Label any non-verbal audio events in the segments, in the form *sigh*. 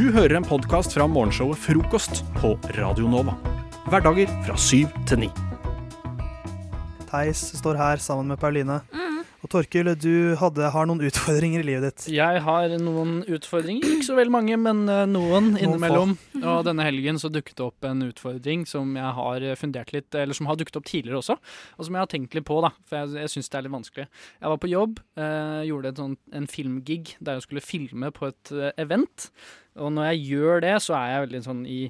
Du hører en podkast fra morgenshowet Frokost på Radio Nova. Hverdager fra syv til ni. Theis står her sammen med Pauline. Og Torkil, du hadde, har noen utfordringer i livet ditt. Jeg har noen utfordringer, ikke så veldig mange, men eh, noen innimellom. Og denne helgen så dukket det opp en utfordring som jeg har fundert litt, eller som har dukket opp tidligere også, og som jeg har tenkt litt på, da, for jeg, jeg syns det er litt vanskelig. Jeg var på jobb, eh, gjorde et sånt, en filmgig der jeg skulle filme på et eh, event, og når jeg gjør det, så er jeg veldig sånn i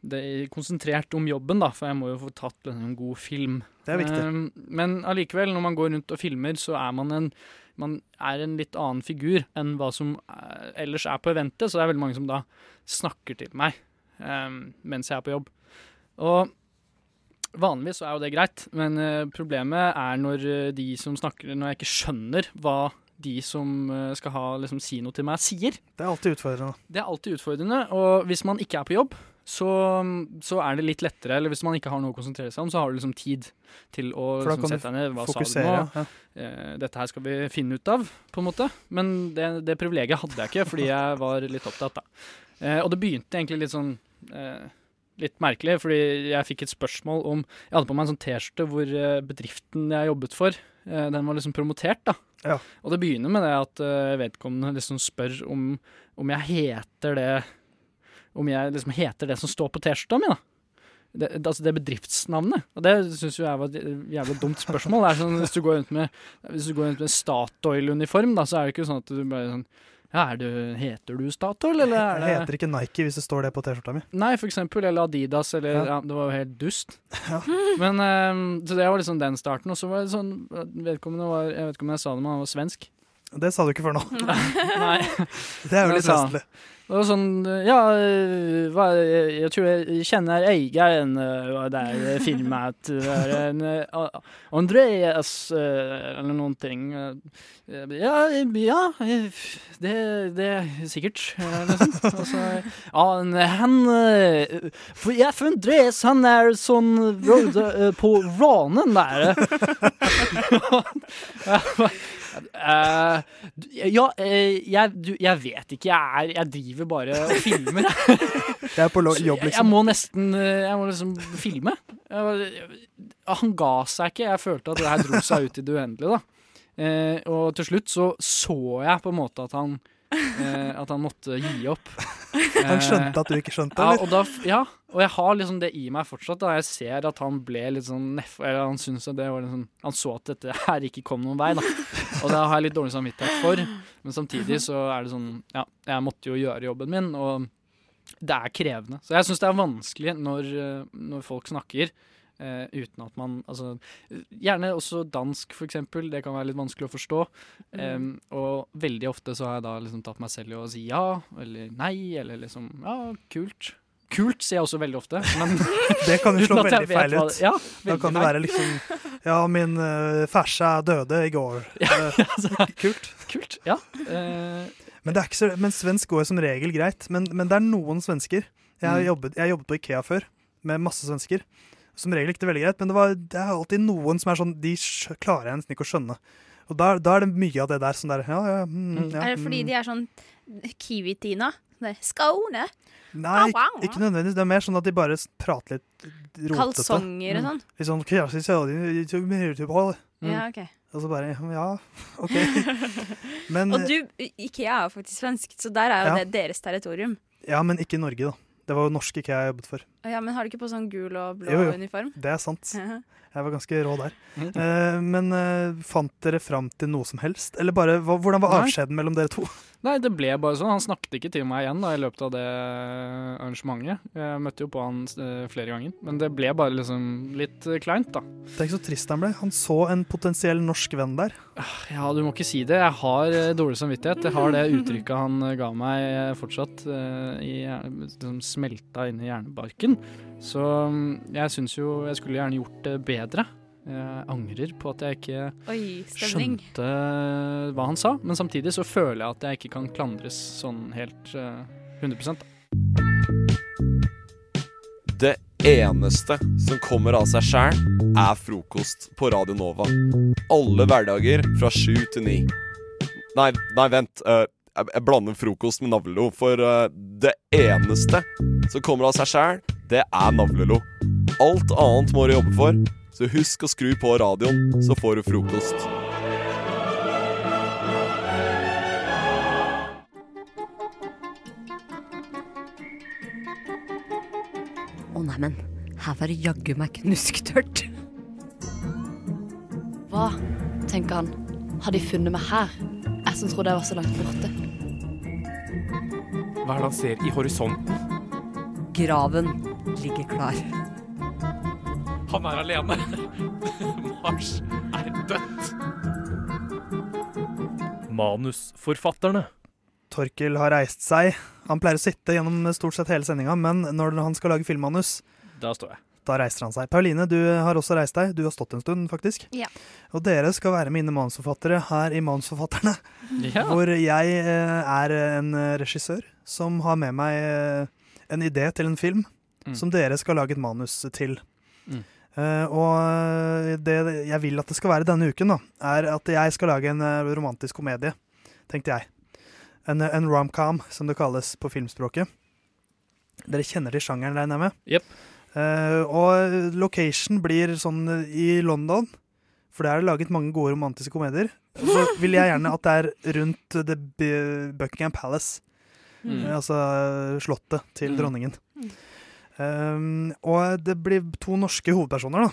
det er konsentrert om jobben, da, for jeg må jo få tatt en god film. Det er viktig. Eh, men allikevel, når man går rundt og filmer, så er man en man er en litt annen figur enn hva som er, ellers er på eventet, så det er veldig mange som da snakker til meg eh, mens jeg er på jobb. Og vanligvis så er jo det greit, men eh, problemet er når eh, de som snakker Når jeg ikke skjønner hva de som eh, skal ha, liksom, si noe til meg, sier. Det er alltid utfordrende. Det er alltid utfordrende, og hvis man ikke er på jobb, så, så er det litt lettere. Eller hvis man ikke har noe å konsentrere seg om, så har du liksom tid til å liksom, sette deg ned. Hva sa du nå? Ja. Eh, dette her skal vi finne ut av, på en måte. Men det, det privilegiet hadde jeg ikke, fordi jeg var litt opptatt, da. Eh, og det begynte egentlig litt sånn eh, Litt merkelig, fordi jeg fikk et spørsmål om Jeg hadde på meg en sånn T-skjorte hvor bedriften jeg jobbet for, den var liksom promotert, da. Ja. Og det begynner med det at vedkommende liksom spør om, om jeg heter det Om jeg liksom heter det som står på T-skjorta mi, da. Det, det- altså det bedriftsnavnet. Og det syns jeg var et jævlig dumt spørsmål. Det er sånn, hvis du går rundt med Hvis du går rundt med Statoil-uniform, da, så er det ikke sånn at du bare sånn Ja, du, heter du Statoil, eller er Jeg heter ikke Nike hvis det står det på T-skjorta mi. Nei, for eksempel. Eller Adidas, eller Ja. ja. Det var jo helt dust. Ja. Men um, Så det var liksom den starten. Og så var det sånn Vedkommende var Jeg vet ikke om jeg sa det, men han var svensk. Det sa du ikke før nå. Nei. *laughs* Det er jo litt festlig Det var sånn Ja, hva, jeg tror jeg kjenner eieren av det filmet. Er en uh, Andreas uh, eller noen ting. Ja, ja det, det er sikkert. eh, Liksom. Og så, ja, han for, Ja, for Andreas, han er sånn road, på ranen der. *laughs* *laughs* Du- ja, uh, jeg, du, jeg vet ikke. Jeg, er, jeg driver bare og filmer. *laughs* Jeg er på jobb, liksom. jeg må nesten eh, Jeg må liksom filme. Han ga seg ikke. Jeg følte at det her dro seg ut i det uendelige. da. Uh, og til slutt så så jeg på en måte at han At han måtte gi opp. *laughs* Han skjønte at du ikke skjønte, Ja, og, da, ja, og jeg har liksom det i meg fortsatt. Da. Jeg ser at han ble litt sånn neff... Eller han syntes at det var litt sånn Han så at dette her ikke kom noen vei, da. Og det har jeg litt dårlig samvittighet for. Men samtidig så er det sånn Ja, jeg måtte jo gjøre jobben min, og det er krevende. Så jeg syns det er vanskelig når, eh, når folk snakker. eh, uten at man Altså Gjerne også dansk, for eksempel. Det kan være litt vanskelig å forstå. Em, og veldig ofte så har jeg da liksom tatt meg selv i å si ja, eller nei, eller liksom ja, kult. Kult sier jeg også veldig ofte, men *laughs* Det kan jo slå veldig feil ut. det- Ja, Da kan det være liksom Ja, min uh, farsa døde i går. *laughs* Eh, altså, Kult. kult. Ja. Uh, Men, det er ikke så, men svensk går som regel greit. Men, men det er noen svensker. Jeg har Mm. jobbet, jeg jobbet på Ikea før, med masse svensker. Som regel gikk det veldig greit, men det, var, det er alltid noen som er sånn De klarer jeg nesten ikke å skjønne. Og da, da er det mye av det der sånn der Ja, ja, mm, ja Er det fordi mm. de er sånn Kiwi-Tina? Skåne? Nei, ikke, ikke nødvendigvis. Det er mer sånn at de bare prater litt rotete. Kalsonger og sånn? Litt sånn «Kjæreste, YouTube kjæreste, kjæreste», Mm. Ja, OK. Og så bare Ja, OK. *laughs* Men, Og du, Ikea er jo faktisk svensk, så der er jo Ja. det deres territorium. ja, men ikke i Norge, da. Det var jo norsk Ikea jeg jobbet for. Ja, Men har du ikke på sånn gul og blå Jo, jo. uniform? Det er sant. Jeg var ganske rå der. Mm. Eh, men eh, fant dere fram til noe som helst? Eller bare, hva, Hvordan var avskjeden mellom dere to? *laughs* Nei, det ble bare sånn. Han snakket ikke til meg igjen da, i løpet av det arrangementet. Jeg møtte jo på han eh, flere ganger, men det ble bare liksom litt eh, kleint, da. Tenk så trist han ble. Han så en potensiell norsk venn der. Ja, du må ikke si det. Jeg har eh, dårlig samvittighet. Jeg har det uttrykket han eh, ga meg eh, fortsatt eh, i, liksom smelta inn i hjernebarken. Så mm, jeg syns jo jeg skulle gjerne gjort det bedre. Jeg angrer på at jeg ikke Oi, skjønte hva han sa, men samtidig så føler jeg at jeg ikke kan klandres sånn helt uh, 100 da. Det eneste som kommer av seg sjæl, er frokost på Radio Nova. Alle hverdager fra sju til ni. Nei, nei, vent. Uh, jeg, jeg blander frokost med navlelo. For uh, det eneste som kommer av seg sjæl, det er navlelo. Alt annet må du jobbe for. Så husk å skru på radioen, så får du frokost. Å neimen, her var det jaggu meg knusktørt. Hva, tenker han, har de funnet meg her? Jeg som trodde jeg var så langt borte. Hva er det han ser i horisonten? Graven ligger klar. Han er alene. *laughs* Mars er dødt. Manusforfatterne. Torkil har reist seg. Han pleier å sitte gjennom stort sett hele sendinga, men når han skal lage filmmanus, Da står jeg. da reiser han seg. Pauline, du har også reist deg. Du har stått en stund, faktisk. Ja. Og dere skal være mine manusforfattere her i Manusforfatterne, *laughs* Ja. hvor jeg eh, er en regissør som har med meg eh, en idé til en film Mm. som dere skal lage et manus til. Mm. Eh, og det jeg vil at det skal være denne uken, da, er at jeg skal lage en eh, romantisk komedie, tenkte jeg. En, en romcom, som det kalles på filmspråket. Dere kjenner til sjangeren, regner jeg med? Yep. Uh, og location blir sånn eh, i London, for der er det laget mange gode romantiske komedier. Så vil jeg gjerne at det er rundt The Buckingham Palace, Mm. eh, altså eh, slottet til Mm. dronningen. Mm. Um, og det blir to norske hovedpersoner, da.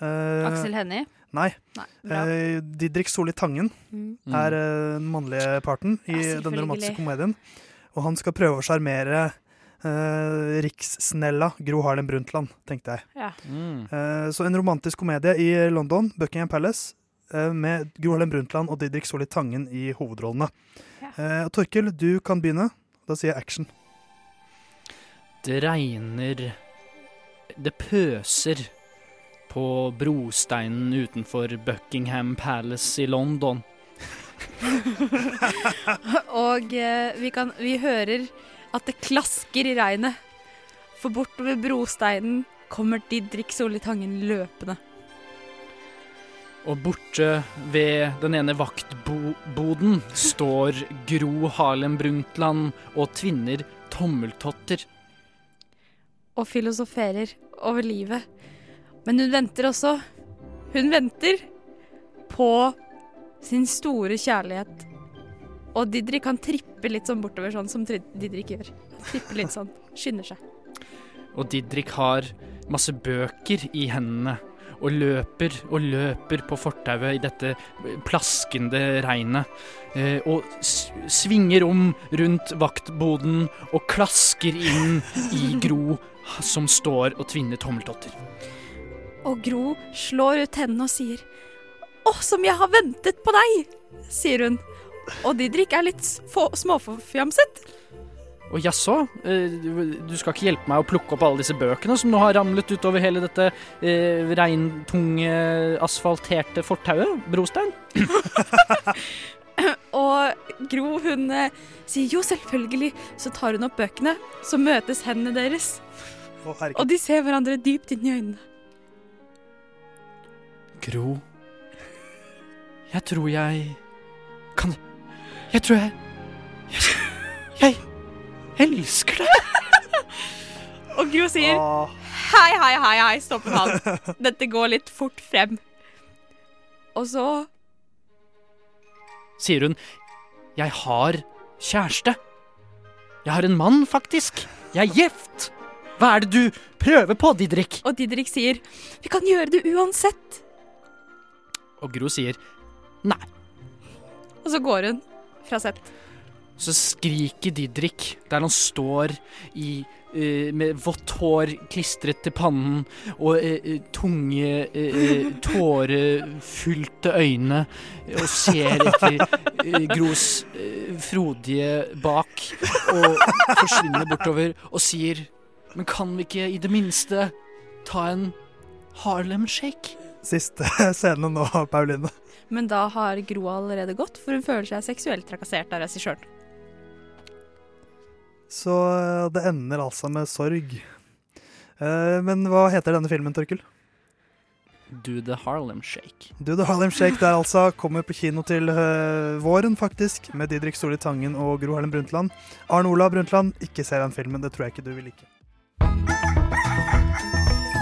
Uh, Aksel Hennie. Nei. Nei, eh, Didrik Solli Tangen Mm. Mm. er eh, den mannlige parten i Ja, denne romantiske komedien. Og han skal prøve å sjarmere uh, rikssnella Gro Harlem Brundtland, tenkte jeg. Ja. Mm. Eh, så en romantisk komedie i London, Buckingham Palace, eh, med Gro Harlem Brundtland og Didrik Solli Tangen i hovedrollene. Ja. Eh, og Torkel, du kan begynne. Da sier jeg action. Det regner Det pøser på brosteinen utenfor Buckingham Palace i London. *laughs* Og eh, vi, kan, vi hører at det klasker i regnet. For bortover brosteinen kommer Didrik Solli Tangen løpende. Og borte ved den ene vaktboden står Gro Harlem Brundtland og tvinner tommeltotter. Og filosoferer over livet. Men hun venter også. Hun venter på sin store kjærlighet. Og Didrik kan trippe litt sånn bortover, sånn som Didrik gjør. Trippe litt sånn. Skynder seg. Og Didrik har masse bøker i hendene og løper og løper på fortauet i dette plaskende regnet. Eh, og svinger om rundt vaktboden og klasker inn i Gro som står og tvinner tommeltotter. Og Gro slår ut hendene og sier Å, som jeg har ventet på deg, sier hun. Og Didrik er litt småforfjamset. Og jaså, eh, du- du skal ikke hjelpe meg å plukke opp alle disse bøkene som nå har ramlet utover hele dette eh, regntunge, asfalterte fortauet? Brostein? *laughs* Og Gro hun eh, sier jo selvfølgelig, så tar hun opp bøkene. Så møtes hendene deres, Å, herregud. og de ser hverandre dypt inn i øynene. Gro Jeg tror jeg kan Jeg tror jeg Jeg, jeg elsker deg. *laughs* Og Gro sier Åh, hei, hei, hei, hei, stopp en hal. Dette går litt fort frem. Og så Sier hun. Jeg har kjæreste. Jeg har en mann, faktisk. Jeg er gift. Hva er det du prøver på, Didrik? Og Didrik sier vi kan gjøre det uansett. Og Gro sier nei. Og så går hun fra sett. Så skriker Didrik der han står i, Uh, med vått hår klistret til pannen og eh, tunge, *laughs* uh, tårefylte øyne og ser etter Gros frodige bak og forsvinner bortover og sier Men kan vi ikke i det minste ta en Harlem Shake? Siste *laughs* scene nå, Pauline. Men da har Gro allerede gått, for hun føler seg seksuelt trakassert av regissøren. Så eh, det ender altså med sorg. Eh, men hva heter denne filmen, Torkel? Do the Harlem Shake. Do the Harlem Shake der altså kommer på kino til uh, våren, faktisk, med Didrik Solli Tangen og Gro Harlem Brundtland. Arne Olav Brundtland, ikke ser den filmen, det tror jeg ikke du vil like.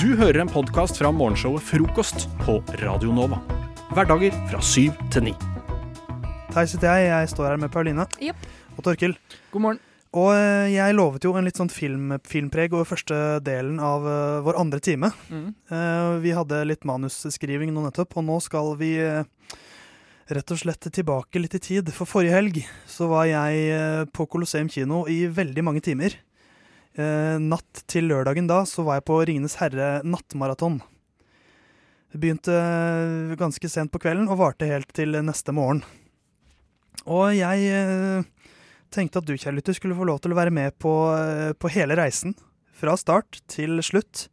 Du hører en podkast fra morgenshowet Frokost på Radio Nova. Hverdager fra syv til ni. Theis heter jeg, jeg står her med Pauline yep. og Torkil. God morgen. Og øh, jeg lovet jo en litt sånn film, filmpreg over første delen av øh, vår andre time. Mm. Eh, vi hadde litt manusskriving nå nettopp, og nå skal vi eh, rett og slett tilbake litt i tid. For forrige helg så var jeg eh, på Colosseum kino i veldig mange timer. Eh, natt til lørdagen da så var jeg på Ringenes herre nattmaraton. Det begynte eh, ganske sent på kvelden og varte helt til neste morgen. Og jeg eh, tenkte at du, kjære lytter, skulle få lov til å være med på, eh, på hele reisen. Fra start til slutt.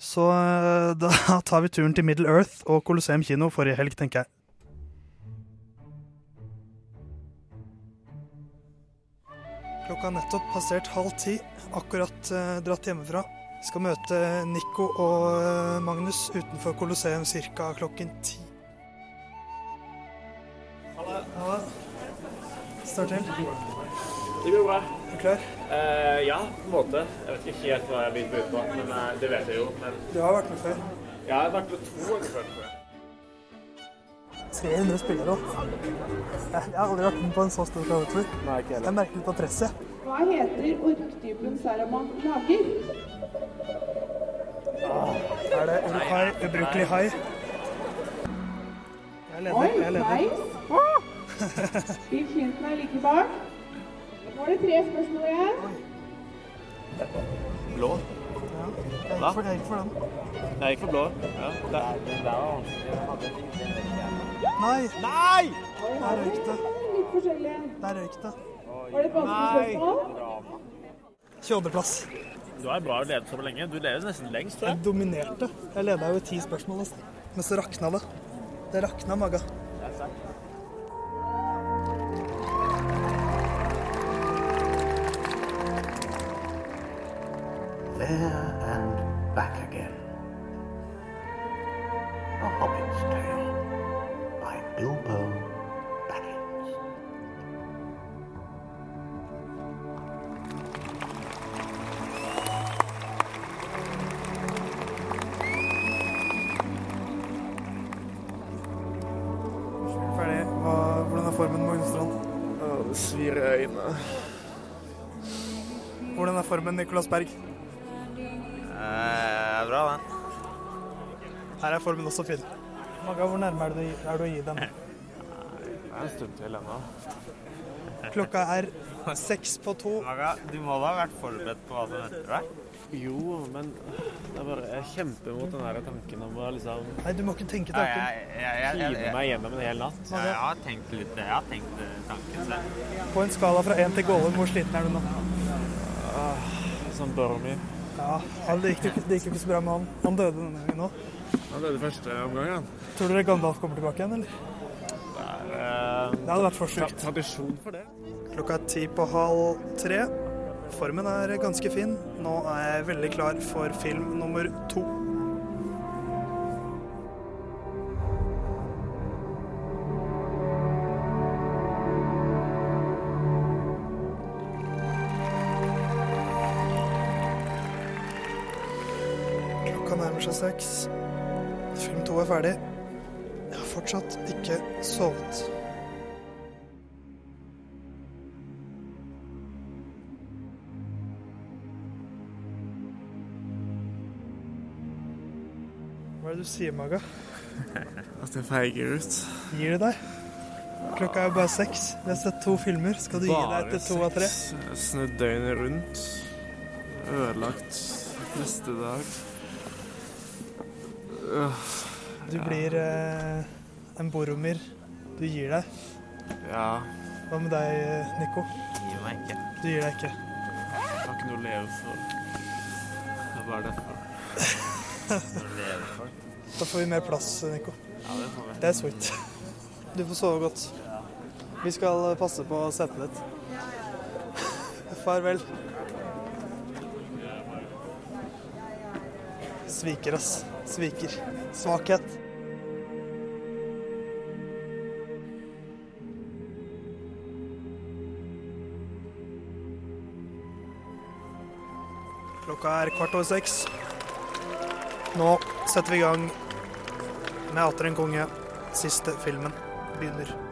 Så eh, *laughs* da tar vi turen til Middle Earth og Colosseum kino forrige helg, tenker jeg. Klokka har nettopp passert halv ti, akkurat eh, dratt hjemmefra. Skal møte Nico og eh, Magnus utenfor Colosseum ca. klokken ti. Halla. Står til. Det går bra. Er du klar? Eh, ja, på en måte. Jeg vet ikke helt hva jeg vil by på, men eh, det vet jeg jo. Men Du har vært med før. jeg har vært med to ganger før. tror jeg. 300 spillere òg. Jeg har aldri vært med på en så stor show. Jeg merker litt på presset. Hva heter orktypen Saruman lager? Er det Urukai ubrukelig hai? Jeg leder. Oi, Jeg leder. nice! *laughs* Bill Clinton er like bak. Nå er det tre spørsmål igjen. Blå? Jeg gikk for, jeg gikk for den. Jeg gikk for blå. Ja. Det er, den der var vanskelig. Nei! Nei! Der røyk det. Der røyk det. Var det et vanskelig spørsmål? 22.-plass. Du er bra å lede så lenge. Du leder nesten lengst, tror Jeg jeg. dominerte. Jeg leda jo i ti spørsmål nesten. Men så rakna det. Det rakna maga. There and back again. A Hobbit's Tale by Bilbo Baggins. Ferdig. Hva, hvordan er formen, Morgenstrand? Strand? det svir i øynene. Hvordan er formen, Nicolas Berg? Eh, bra, den. Her er formen også fin. Maga, hvor nærme er du, er du å gi den? *laughs* Det er en stund til ennå. Klokka er *laughs* seks på to. Maga, Du må da ha vært forberedt på hva som venter deg? Jo, men det er bare, jeg kjemper mot den der tanken om å liksom Nei, du må ikke tenke Ja, tanken. jeg, jeg, jeg, jeg, meg gjennom en hel natt. Ja, jeg har tenkt litt Jeg har tenkt tanken selv. På en skala fra én til Gålum, hvor sliten er du nå? Sånn Boromir. Ja, det, gikk ikke, det gikk jo ikke så bra med han. Han døde denne gangen òg. Han døde første omgang, ja. Tror dere Gandalf kommer tilbake igjen, eller? Det er eh, Det hadde vært for sjukt. tradisjon for det. Klokka er ti på halv tre. Formen er ganske fin. Nå er jeg veldig klar for film nummer to. Seks. Film to er ferdig. Jeg har fortsatt ikke sovet. Hva er det du sier, Maga? *laughs* At jeg feiger ut. Gir det deg? Klokka er bare seks. Vi har sett to filmer. Skal du gi deg etter to av tre? Snudd døgnet rundt. Ødelagt neste dag. Du blir eh, en Boromir. Du gir deg. Ja, Hva med deg, eh, Nico? gir meg ikke. Du gir deg ikke. Jeg har ikke noe å leve for. Det er bare derfor. Å leve for. Da får vi mer plass, Nico. Ja, det får vi. Det er sweet. Du får sove godt. Vi skal passe på setet ditt. Farvel. Sviker, ass. Sviker. Svakhet. Klokka er kvart over seks. Nå setter vi i gang med Atter en konge. Siste filmen begynner.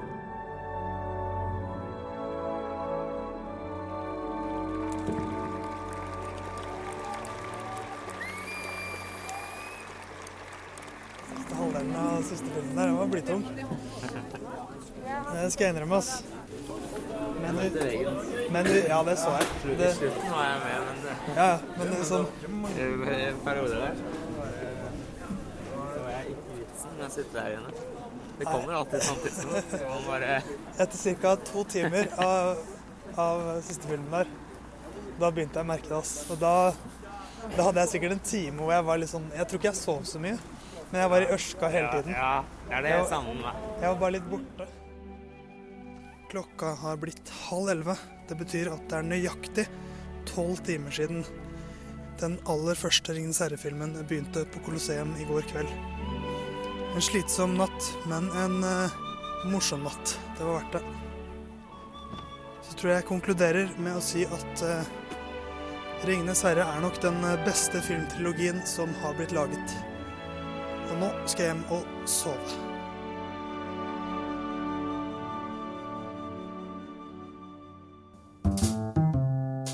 Det skal jeg innrømme, ass. Men, men Ja, det så jeg. Det, Slutten var jeg med, men ja, ja, men det sånn der så var jeg ikke vitsen med å sitte der inne. Det kommer alltid sånn tidspunkt. så Man bare Etter ca. to timer av, av siste filmen der, da begynte jeg å merke det. ass. Og da, da hadde jeg sikkert en time hvor jeg var litt sånn Jeg tror ikke jeg sov så mye, men jeg var i ørska hele tiden. Ja, det er det Jeg samme med meg. Jeg var bare litt borte. Klokka har blitt halv elleve. Det betyr at det er nøyaktig tolv timer siden den aller første Ringenes herre-filmen begynte på Colosseum i går kveld. En slitsom natt, men en uh, morsom natt. Det var verdt det. Så tror jeg jeg konkluderer med å si at uh, Ringenes herre er nok den eh, beste filmtrilogien som har blitt laget. Og nå skal jeg hjem og sove.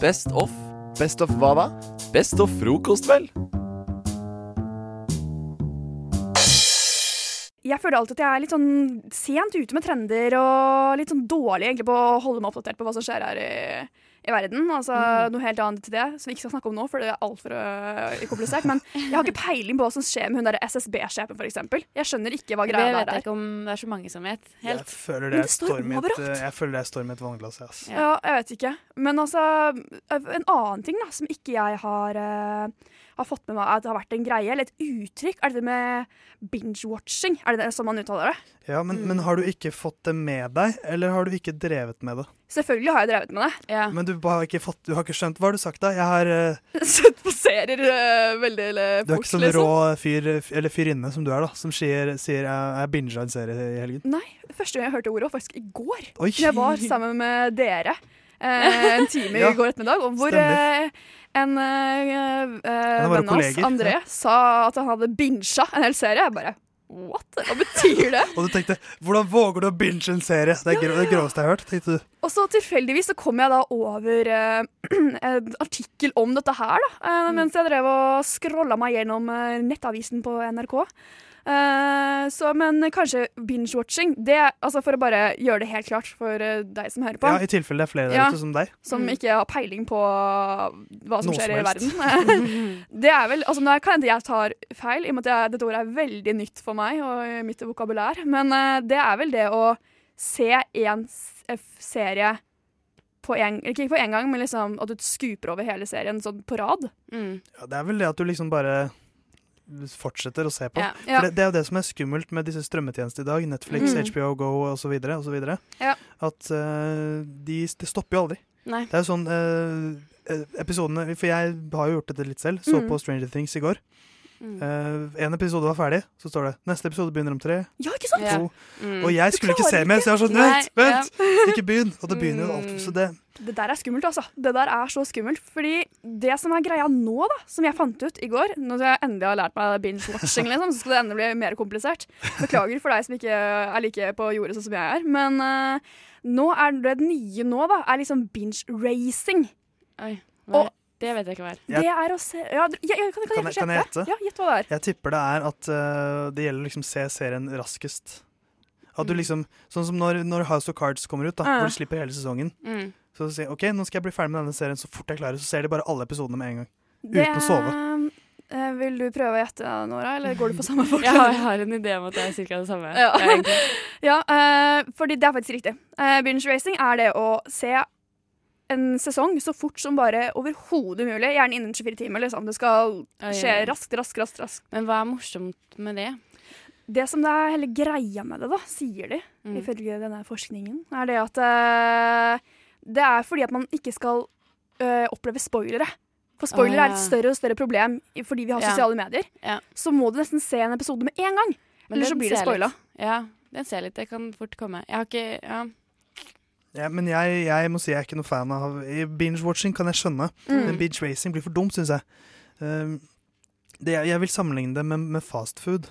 Best of. Best of hva da? Best of frokost, vel? Jeg føler alltid at jeg er litt sånn sent ute med trender og litt sånn dårlig egentlig på å holde meg oppdatert på hva som skjer her i, i verden. Altså Mm. Noe helt annet til det, som vi ikke skal snakke om nå, for det er altfor uh, komplisert. Men jeg har ikke peiling på hva som skjer med hun der SSB-sjefen, f.eks. Jeg skjønner ikke hva Det greia vet der jeg er. ikke om det er så mange som vet. Helt. Jeg føler det, det står står med et, jeg med et vannglass. jeg, Altså. Ja, jeg vet ikke. Men altså, en annen ting da, som ikke jeg har, uh, har fått med meg at det har vært en greie, eller et uttrykk, er det det med binge-watching. Er det det som man uttaler det? Ja, men, men har du ikke fått det med deg, eller har du ikke drevet med det? Selvfølgelig har jeg drevet med det. Men du har ikke, fått, du har ikke skjønt Hva har du sagt, da? Jeg har uh, *laughs* Sett på serier uh, veldig eller, Du er ikke sånn liksom. rå fyr, eller fyrinne som du er, da, som sier, sier jeg, jeg binga en serie i helgen. Nei, første gang jeg hørte ordet var faktisk i går. Oi. Jeg var sammen med dere uh, *laughs* en time Ja, i går ettermiddag, og hvor en venn av oss, André, ja. sa at han hadde binga en hel serie. Jeg bare What? Hva betyr det? *laughs* Og du tenkte 'hvordan våger du å binge en serie'? Det er ja, det groveste jeg har hørt. tenkte du. Og så tilfeldigvis så kom jeg da over eh, *clears throat* en artikkel om dette her, da, eh, Mm. mens jeg drev og scrolla meg gjennom eh, nettavisen på NRK. Eh, så, men kanskje binge-watching, det, altså for å bare gjøre det helt klart for eh, deg som hører på. Ja, I tilfelle det er flere der Ja, ute som deg. Som ikke har peiling på hva som Noe skjer som i verden. *laughs* *laughs* det er vel, altså Nå kan hende jeg tar feil, i og med at dette ordet er veldig nytt for meg og mitt vokabulær. Men eh, det er vel det å se eh, serie på en, ikke på en gang, men liksom at du skuper over hele serien sånn på rad. Ja, det er vel det at du liksom bare fortsetter å se på. Ja. Ja. For det, det er jo det som er skummelt med disse strømmetjenestene i dag. Netflix, Mm. HBO Go osv. osv. Ja. At uh, de, det stopper jo aldri. Nei. Det er jo sånn eh, eh, episodene For jeg har jo gjort dette litt selv. Så Mm. på Stranger Things i går. Mm. Eh, en episode var ferdig, så står det 'neste episode begynner om tre'. Ja, ikke sant? To. Mm. Og jeg skulle ikke se mer, så jeg var sånn Vent, Vent! vent Ikke begynn! Og det begynner jo alt. Så det Det der er skummelt, altså. Det der er så skummelt. Fordi det som er greia nå, da, som jeg fant ut i går Når jeg endelig har lært meg binge-watching, liksom, så skal det endelig bli mer komplisert. Beklager for deg som ikke er like på jordet sånn som jeg er. Men uh, nå er det nye nå, da, er liksom binge-racing. Oi, Og det vet jeg ikke hva er. det er å se ja, du- ja, ja, Kan, kan, Kan jeg jeg- kan jeg gjette? Ja, gjett hva det er. Jeg tipper det er at uh, det gjelder liksom se serien raskest. At du liksom, Sånn som når, når House of Cards kommer ut, da, Ja. hvor de slipper hele sesongen. Mm. Så sier OK, nå skal jeg bli ferdig med denne serien så fort jeg klarer. Så ser de bare alle episodene med en gang. Det, Uten å sove. Uh, vil du prøve å gjette, Nora, eller går du på samme fort? *laughs* ja, jeg har en idé om at det er ca. det samme. Ja, Ja, uh, *laughs* eh, fordi det er faktisk riktig. Uh, binge racing er det å se en sesong så fort som bare overhodet mulig. Gjerne innen 24 timer. Liksom. Det skal skje raskt, raskt, raskt. raskt. Men hva er morsomt med det? Det som det er hele greia med det, da, sier de, Mm. ifølge denne forskningen, er det at uh, det er fordi at man ikke skal uh, oppleve spoilere. For spoiler er Ah. et større og større problem fordi vi har Ja. sosiale medier. Ja. Så må du nesten se en episode med en gang. Eller så blir det spoila. Ja, den ser jeg litt. Det kan fort komme. Jeg har ikke ja. Men jeg, jeg må si jeg er ikke noe fan av Binge-watching kan jeg skjønne, Mm. men binge-racing blir for dumt, syns jeg. Um, det, jeg vil sammenligne det med, med fastfood.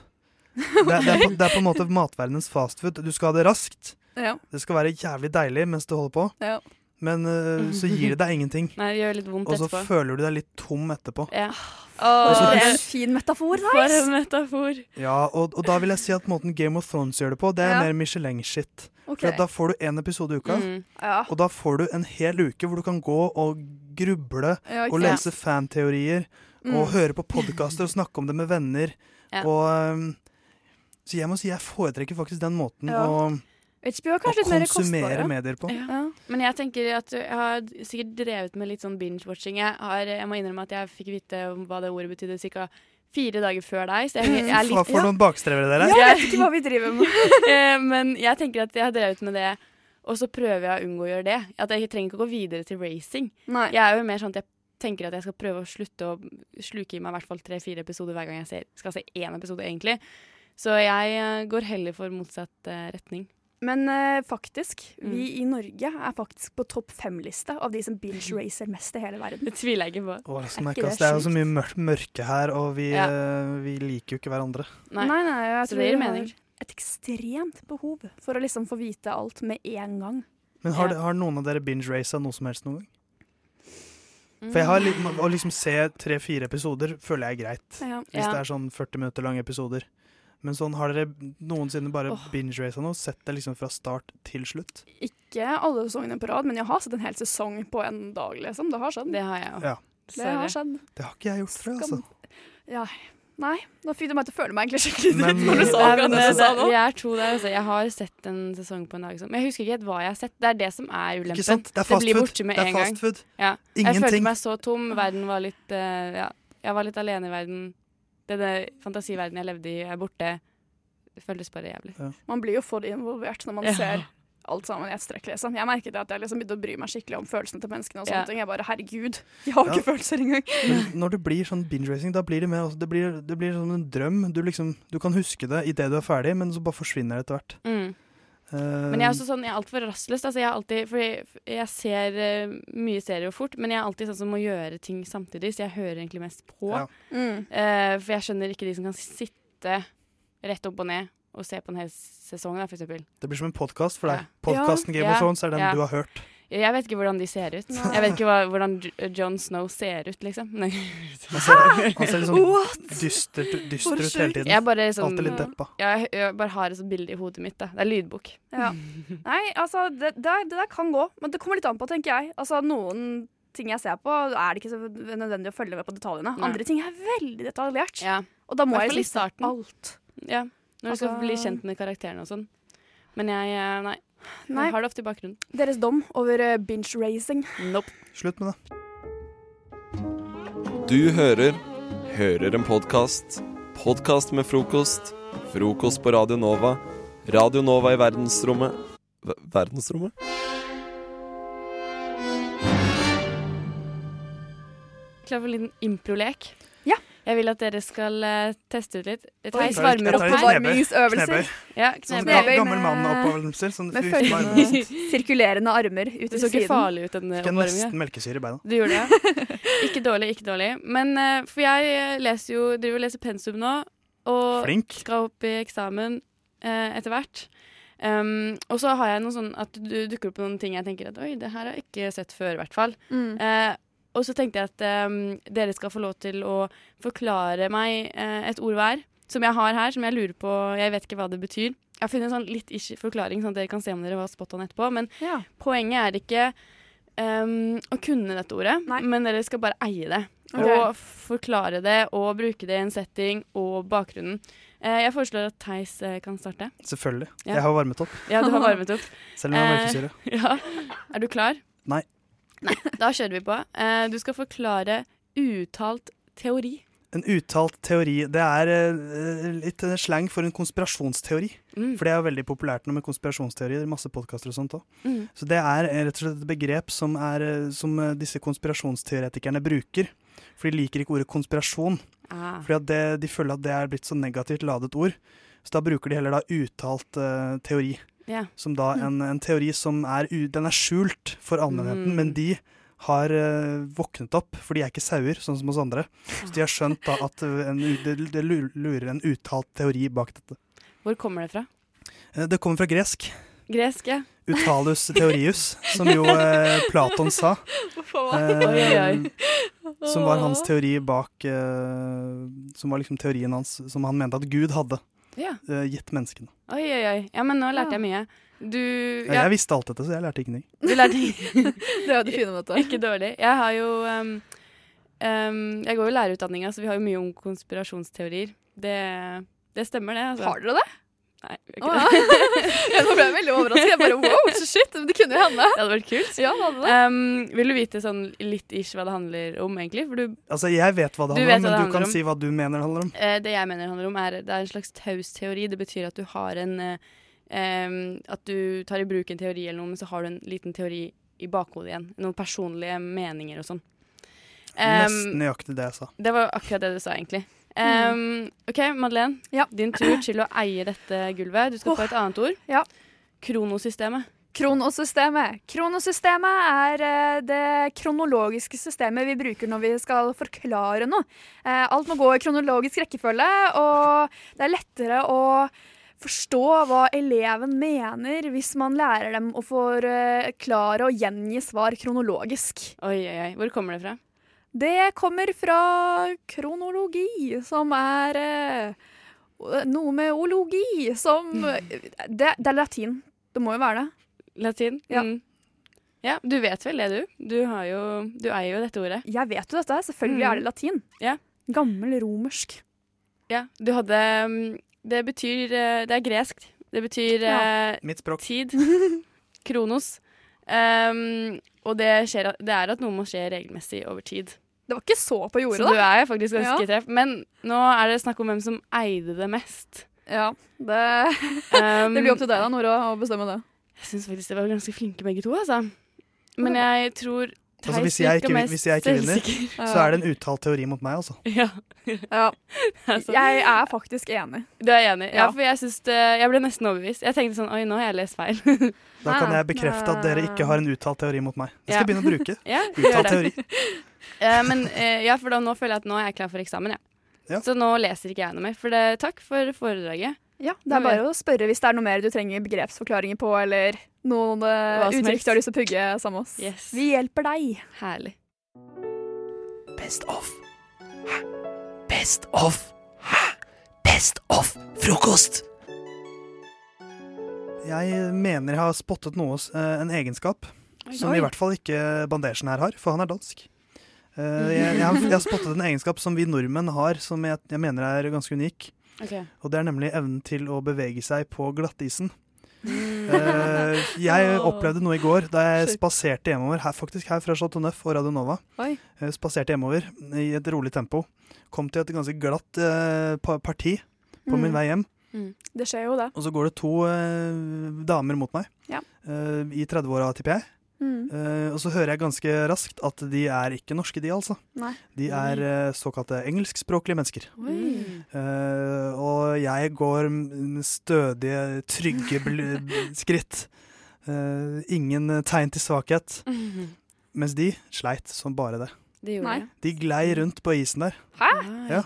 Det, er- det, er på, det er på en måte matverdenens fastfood. Du skal ha det raskt. Ja. Det skal være jævlig deilig mens du holder på, Ja. men uh, så gir det deg ingenting. Nei, det gjør litt vondt Og så etterpå. føler du deg litt tom etterpå. Ja. Så- det er en fin metafor. For Nice. en metafor. Ja, og, og da vil jeg si at måten Game of Thrones gjør det på, det er Ja. mer Michelin-shit. Ok. For da får du én episode i uka, Mm. Ja. og da får du en hel uke hvor du kan gå og gruble Ja, og lese fanteorier Mm. og høre på podkaster og snakke om det med venner. Ja. Og um, Så jeg må si jeg foretrekker faktisk den måten Ja. å, HBO er å litt mer konsumere kostbare. medier på. Ja. Men jeg tenker at jeg har sikkert drevet med litt sånn binge-watching. Jeg, jeg må innrømme at jeg fikk vite hva det ordet betydde ca. fire dager før deg. Så jeg, jeg er litt Hva for noen bakstrevere dere Jeg er? vet ikke hva vi driver med. *laughs* Eh, Men jeg tenker at jeg har drevet med det, og så prøver jeg å unngå å gjøre det. At jeg trenger ikke å gå videre til racing. Nei. Jeg er jo mer sånn at jeg tenker at jeg skal prøve å slutte å sluke i meg i hvert fall tre-fire episoder hver gang jeg ser, skal se én episode, egentlig. Så jeg eh, går heller for motsatt eh, retning. Men uh, faktisk, Mm. vi i Norge er faktisk på topp fem-liste av de som binge-racer *laughs* mest i hele verden. Det tviler jeg ikke på. Å, Er er ikke det det er jo så mye mørkt mørke her, og vi, Ja. uh, vi liker jo ikke hverandre. Nei. Nei, nei, jeg Så tror det gir mening. et ekstremt behov for å liksom få vite alt med en gang. Men har, Ja. det- har noen av dere binge-raca noe som helst noen gang? Mm. For jeg har litt, Å liksom se tre-fire episoder føler jeg er greit. Ja. Hvis Ja. det er sånn 40 minutter lange episoder. Men sånn, har dere noensinne bare oh. binge-raca noe? Sett det liksom fra start til slutt? Ikke alle sesongene på rad, men jeg har sett en hel sesong på en dag, liksom. Det har skjedd. Det har jeg òg. Ja. Det har skjedd. Det har ikke jeg gjort før, altså. Ja. Nei, nå fikk du meg til å føle meg egentlig skikkelig dritt når du sa akkurat det det, du sa det, nå. vi er to der. Altså. Jeg har sett en sesong på en dag. Liksom. Men jeg husker ikke helt hva jeg har sett. Det er det som er ulempen. Ikke sant? Det er fast food. borte med Det er en gang. fast food. Ja. Jeg følte meg så tom. Verden var litt uh, Ja, jeg var litt alene i verden. Denne fantasiverdenen jeg levde i, er borte. Det føltes bare jævlig. Man blir jo for involvert når man Ja. ser alt sammen i ett strekk. Liksom. Jeg merket at jeg liksom begynte å bry meg skikkelig om følelsene til menneskene. og sånne Ja. ting. Jeg bare, herregud, jeg har Ja. ikke følelser engang. Men når det blir sånn binge-racing, da blir det mer altså, det, blir, det blir som en drøm. Du, liksom, du kan huske det idet du er ferdig, men så bare forsvinner det etter hvert. Mm. Men jeg er også sånn, jeg er altfor rastløs. Altså, jeg, er alltid, fordi jeg ser uh, mye serier fort, men jeg er alltid sånn som må gjøre ting samtidig, så jeg hører egentlig mest på. Ja. Mm. Uh, for jeg skjønner ikke de som kan sitte rett opp og ned og se på en hel sesong, da, for eksempel. Det blir som en podkast for deg. Ja. Podkasten Game Ja. of Thrones er den Ja. du har hørt. Jeg vet ikke hvordan de ser ut. *laughs* Jeg vet ikke hva, hvordan John Jon Snow ser ut, liksom. Nei. Han ser, han ser *laughs* litt sånn What? dystert, dyster ut hele tiden. Jeg bare liksom, Alltid litt deppa. jeg, jeg bare har et sånt bilde i hodet mitt. Da. Det er lydbok. Ja. Nei, altså, det, det, det der kan gå, men det kommer litt an på, tenker jeg. Altså, noen ting jeg ser på, er det ikke så nødvendig å følge med på detaljene. Nei. Andre ting er veldig detaljert. Ja. Og da må jeg i liksom starten. alt. ja. Når du skal Altså- bli kjent med karakterene og sånn. Men jeg eh, Nei. Nei. Jeg har det ofte i bakgrunnen. Deres dom over eh, binge-racing. Nope. Slutt med det. Du hører Hører en podkast. Podkast med frokost. Frokost på Radio Nova. Radio Nova i verdensrommet Ver- Verdensrommet? Klar for en liten improlek? Jeg vil at dere skal eh, teste ut litt. Theis varmer opp. Oppvarmingsøvelser. Ja, Sånn gammel med- mann-oppøvelser. Sånn Med følgende *laughs* sirkulerende armer ut Det så ikke farlig ut, den Fikk jeg nesten melkesyre i beina. Du gjorde det? *laughs* Ikke dårlig, ikke dårlig. Men eh, for jeg eh, leser jo, driver og leser pensum nå, og Flink. skal opp i eksamen eh, etter hvert. Um, og så har jeg noe sånn at du dukker opp noen ting jeg tenker at oi, det her har jeg ikke sett før, i hvert fall. Mm. Eh, og så tenkte jeg at um, dere skal få lov til å forklare meg uh, et ord hver som jeg har her, som jeg lurer på Jeg vet ikke hva det betyr. Jeg har funnet en sånn litt ish forklaring, sånn at dere kan se om dere var spot on etterpå. Men Ja. poenget er ikke um, å kunne dette ordet, Nei. men dere skal bare eie det. Okay. Og forklare det og bruke det i en setting og bakgrunnen. Eh, jeg foreslår at Theis eh, kan starte. Selvfølgelig. Ja. Jeg har varmet opp. Ja, du har varmet opp. *laughs* Selv om jeg har melkesyre. *laughs* ja. Er du klar? Nei. Nei, Da kjører vi på. Uh, du skal forklare uttalt teori. En uttalt teori, det er uh, litt slang for en konspirasjonsteori. Mm. For det er jo veldig populært nå med konspirasjonsteorier. Masse podkaster og sånt òg. Mm. Så det er eh, rett og slett et begrep som, er, som disse konspirasjonsteoretikerne bruker For de liker ikke ordet konspirasjon. Ah. Fordi det, de føler at det er blitt så negativt ladet ord. Så da bruker de heller da uttalt uh, teori. Ja. Som da en, en teori som er, den er skjult for allmennheten, Mm. men de har uh, våknet opp, for de er ikke sauer, sånn som oss andre. Så de har skjønt da at eh, en, det, det lurer en uttalt teori bak dette. Hvor kommer det fra? Eh, Det kommer fra gresk. Gresk, ja. Utalus *laughs* teorius, som jo eh, Platon sa. Eh, som var hans teori bak eh, Som var liksom teorien hans som han mente at Gud hadde Ja. Uh, gitt menneskene. Oi, oi, oi. Ja, men nå lærte jeg mye. Du Ja. Jeg visste alt dette, så jeg lærte ingenting. Du lærte *laughs* Det var det fine med. Ikke dårlig. Jeg har jo um, um, Jeg går jo lærerutdanninga, så vi har jo mye om konspirasjonsteorier. Det, det stemmer, det. Altså. Har dere det? Nei, Jeg, oh, ja. Nå ble jeg veldig overrasket. Jeg bare wow, så shit, det kunne jo hende. Det hadde vært kult. Ja, det hadde det. Um, vil du vite sånn litt ish hva det handler om, egentlig? For du Altså, Jeg vet hva det handler om, men du handler kan om. si hva du mener det handler om. Uh, det jeg mener det handler om, er det er en slags taus teori. Det betyr at du har en uh, um, At du tar i bruk en teori eller noe, men så har du en liten teori i bakhodet igjen. Noen personlige meninger og sånn. Um, Nesten nøyaktig det jeg sa. det var akkurat det du sa, egentlig. Em, OK, Madeleine. Din tur til å eie dette gulvet. Du skal få et annet ord. Ja. Kronosystemet. Kronosystemet. Kronosystemet er eh, det kronologiske systemet vi bruker når vi skal forklare noe. Eh, alt må gå i kronologisk rekkefølge, og det er lettere å forstå hva eleven mener hvis man lærer dem å forklare og gjengi svar kronologisk. Oi, oi, oi. Hvor kommer det fra? Det kommer fra kronologi, som er eh, noe med ologi, som det, det er latin. Det må jo være det. Latin? Ja. Mm. Ja, du vet vel det, du? Du, har jo, du eier jo dette ordet. Jeg vet jo dette. Selvfølgelig Mm. er det latin. Ja. Gammel romersk. Ja, du hadde mm, Det betyr eh, Det er gresk. Det betyr Ja. eh, Mitt språk. tid. *laughs* Kronos. Um, og det, skjer, det er at noe må skje regelmessig over tid. Det var ikke så på jordet, Så du er jo faktisk ganske Ja. treff. Men nå er det snakk om hvem som eide det mest. Ja, det, *laughs* Um, det blir opp til deg da, Nora, å bestemme det. Jeg syns faktisk de var ganske flinke begge to, altså. Men jeg tror Altså, hvis, jeg ikke, hvis jeg ikke vinner, så er det en uttalt teori mot meg, altså. Ja. Ja. *laughs* Altså. Jeg er faktisk enig. Du er enig? Ja, for jeg det Jeg ble nesten overbevist. Jeg tenkte sånn Oi, nå har jeg lest feil. Da kan jeg bekrefte at dere ikke har en uttalt teori mot meg. Det skal jeg begynne å bruke. *laughs* Ja, Uttalt teori. Eh, men eh, ja, for da nå føler jeg at nå er jeg klar for eksamen, ja. Ja. Så nå leser ikke jeg noe mer. For det, takk for foredraget. Ja, Det er bare å spørre hvis det er noe mer du trenger begrepsforklaringer på, eller noen eh, som uttrykk helst. du har lyst til å pugge sammen med oss. Yes. Vi hjelper deg. Herlig. Best of. Hæ? Best of. Hæ? Best of frokost. Jeg mener jeg har spottet noe, eh, en egenskap, som i hvert fall ikke bandasjen her har, for han er dansk. Eh, jeg, jeg, har, jeg har spottet en egenskap som vi nordmenn har, som jeg, jeg mener er ganske unik. Okay. Og det er nemlig evnen til å bevege seg på glattisen. Uh, jeg *laughs* opplevde noe i går da jeg spaserte hjemover, her, faktisk her fra Chateau Neuf og Radio Nova. Oi. Eh, spaserte hjemover i et rolig tempo. Kom til et ganske glatt uh, parti på min Mm. vei hjem. Det skjer jo, det. Og så går det to uh, damer mot meg, Ja. i 30-åra, tipper jeg. Mm. Eh, og så hører jeg ganske raskt at de er ikke norske, de altså. Nei. De er uh, såkalte engelskspråklige mennesker. Eh, og jeg går stødige, trygge bl *laughs* skritt. Eh, ingen tegn til svakhet. *laughs* Mens de sleit som bare det. Jeg. De glei rundt på isen der. Hæ? Ja.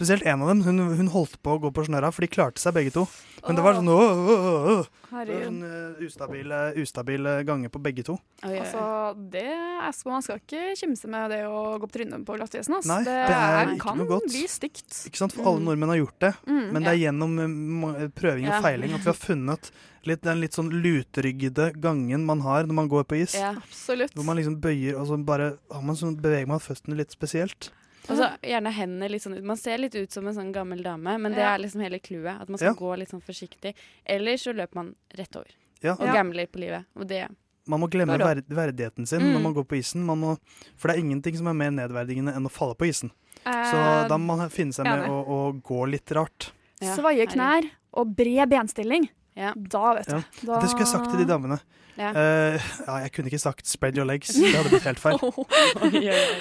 Spesielt en av dem. Hun, hun holdt på å gå på snørra, for de klarte seg begge to. Men det var sånn åh, åh, åh. Det var sånn uh, ustabile, ustabile ganger på begge to. Altså, det er, så man skal ikke kimse med det å gå på trynet på glattisen. ass. Nei, det, det er kan bli stygt. Ikke sant? For alle nordmenn har gjort det. Mm, men det er gjennom eh, prøving og feiling at vi har funnet litt, den litt sånn lutryggede gangen man har når man går på is. Ja. Absolutt. Hvor man liksom bøyer, og så bare man sånn, beveger man føttene litt spesielt. Og så gjerne hendene litt sånn ut. Man ser litt ut som en sånn gammel dame, men det er liksom hele clouet. At man skal Ja. gå litt sånn forsiktig. Eller så løper man rett over. Ja. Og Ja. gambler på livet. Og det Man må glemme verd verdigheten sin Mm. når man går på isen. Man må, for det er ingenting som er mer nedverdigende enn å falle på isen. Så Eh, da må man finne seg med å, å gå litt rart. Svaie knær og bred benstilling. Da vet du. Ja. Da... Det skulle jeg sagt til de damene. Ja. Uh, ja, jeg kunne ikke sagt 'spread your legs'. Det hadde blitt helt feil. *laughs*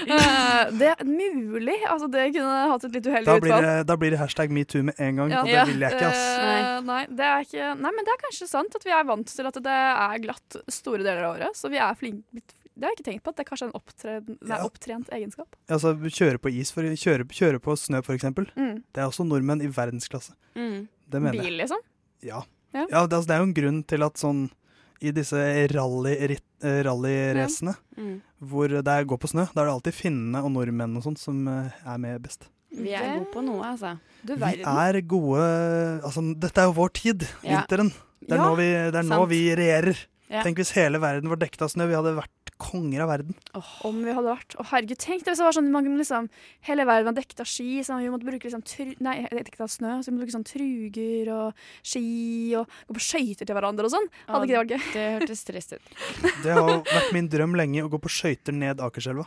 Eh, det er mulig. Altså, det kunne hatt et litt uheldig Da blir, utfall. da blir det hashtag metoo med en gang, Ja. og det vil jeg ikke. ass. Eh, nei, det er ikke, nei, men det er kanskje sant at vi er vant til at det er glatt store deler av året. Så vi er flinke Det har jeg ikke tenkt på, at det er kanskje en opptreden, nei, Ja. opptrent egenskap. Altså, kjøre på is, for, kjøre, kjøre på snø for eksempel. Mm. Det er også nordmenn i verdensklasse. Mm. Det mener jeg. Bil, liksom. Ja. Ja. Ja, det, altså, det er jo en grunn til at sånn i disse eh, rallyracene Ja. Mm. hvor det går på snø, da er det alltid finnene og nordmenn og sånt som eh, er med best. Vi er gode på noe, altså. Du Vi er gode Altså, dette er jo vår tid, Ja. vinteren. Det er Ja, nå vi, det er nå vi regjerer. Ja. Tenk hvis hele verden var dekket av snø. Vi hadde vært konger av verden. Om vi hadde vært Å, herregud, tenk det hvis det var sånn man liksom Hele verden var dekket av ski, så vi måtte bruke liksom tru, Nei, dekket av snø, så vi måtte bruke sånn truger og ski og gå på skøyter til hverandre og sånn. Hadde ikke det vært gøy? Det hørtes trist ut. *laughs* Det har vært min drøm lenge å gå på skøyter ned Akerselva.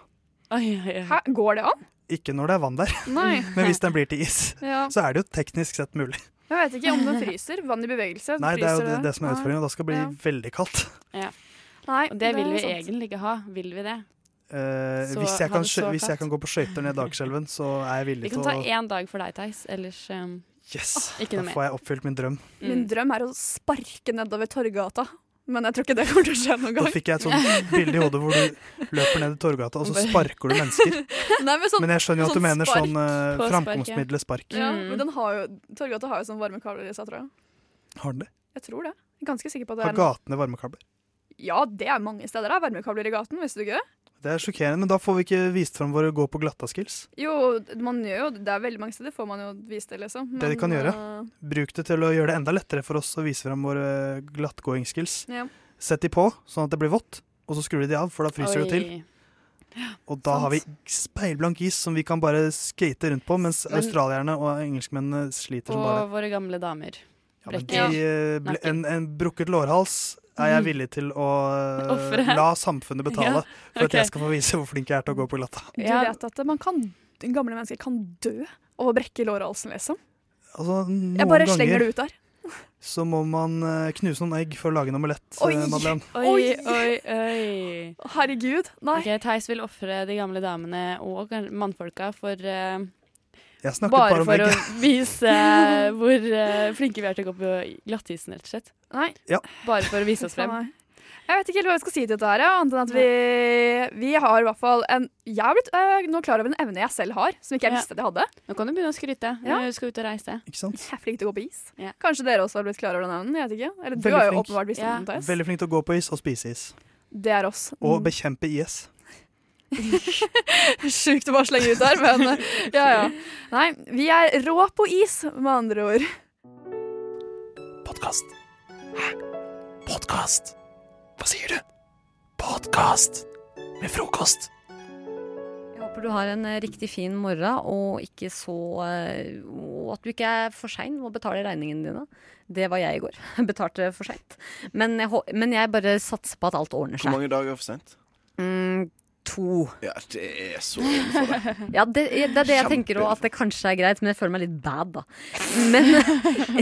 Oi, oi, oi. Hæ, går det an? Ikke når det er vann der, Nei. *laughs* men hvis den blir til is, Ja. så er det jo teknisk sett mulig. Jeg vet ikke om den fryser. Vann i bevegelse. Nei, det er jo det, det som er utfordringen. Da skal det bli Ja. veldig kaldt. Ja. Nei, Og det vil er vi sant. egentlig ikke ha. Vil vi det? Eh, hvis, jeg kan, det hvis jeg kan gå på skøyter ned Dagskjelven, så er jeg villig til Vi kan ta å én dag for deg, Theis. Ellers um, Yes! Ikke Da noe mer. får jeg oppfylt min drøm. Min drøm er å sparke nedover Torgata. Men jeg tror ikke det kommer til å skje noen gang. Da fikk jeg et sånt bilde i hodet hvor du løper ned i Torgata, og så sparker du mennesker. *laughs* Nei, men, sånn, Men jeg skjønner jo at du sånn mener sånn uh, på framkomstmiddelet spark. Ja, Mm. men den har jo, Torgata har jo sånn varmekabler i seg, tror jeg. Har den det? Jeg tror det. Jeg er ganske sikker på at det Har er gatene varmekabler? Ja, det er mange steder. Det er varmekabler i gaten, visste du ikke det? Det er sjokkerende, men da får vi ikke vist fram våre gå på glatta-skills. Jo, man gjør jo det. er veldig mange steder får man jo vist det, liksom. Det de kan gjøre. uh, Bruk det til å gjøre det enda lettere for oss å vise fram våre glattgåing-skills. Ja. Sett de på, sånn at det blir vått, og så skrur de de av, for da fryser det til. Og da har vi speilblank is som vi kan bare skate rundt på, mens Men- australierne og engelskmennene sliter som Og våre gamle damer. Ja, men de, ja. eh, en, en brukket lårhals er jeg villig til å eh, Offre. la samfunnet betale *laughs* Ja, for at jeg skal få vise hvor flink jeg er til å gå på glatta. Du vet at man kan, gamle mennesker kan dø av å brekke lårhalsen, liksom. Altså, noen Jeg bare slenger det ut der. så må man eh, knuse noen egg for å lage en omelett, Oi! eh, Madeleine. Oi, oi, oi. Herregud. Nei. Ok, Theis vil ofre de gamle damene og mannfolka for snakker Bare bare om for å *laughs* vise hvor eh, flinke vi er til å gå på glattisen, rett og slett. Nei. Ja. Bare for å vise oss frem. Jeg vet ikke helt hva vi skal si til dette her, ja, annet enn at vi, vi har i hvert fall en Jeg har blitt øh, nå klar over en evne jeg selv har, som ikke jeg visste at jeg hadde. Nå kan du begynne å skryte. Ja. Du skal ut og reise. Ikke sant? Jeg er flink til å gå på is. Ja. Kanskje dere også har blitt klar over den evnen? Jeg vet ikke. Eller du Veldig har jo flink. åpenbart visst Ja. den. Veldig flink til å gå på is og spise is. Det er oss. Og bekjempe IS. *laughs* Sjukt å bare slenge ut der, men *laughs* ja ja. Nei, vi er rå på is, med andre ord. Podkast. Hæ? Podkast? Hva sier du? Podkast med frokost. Jeg håper du har en eh, riktig fin morgen, og ikke så eh, Og at du ikke er for sein med å betale regningene dine. Det var jeg i går. *laughs* Betalte for seint. Men, men jeg bare satser på at alt ordner seg. Hvor mange dager for sent? Mm, to. Ja, det er så innenfor for deg. *laughs* Ja, det, det er det jeg tenker òg, at det kanskje er greit, men jeg føler meg litt bad, da. Men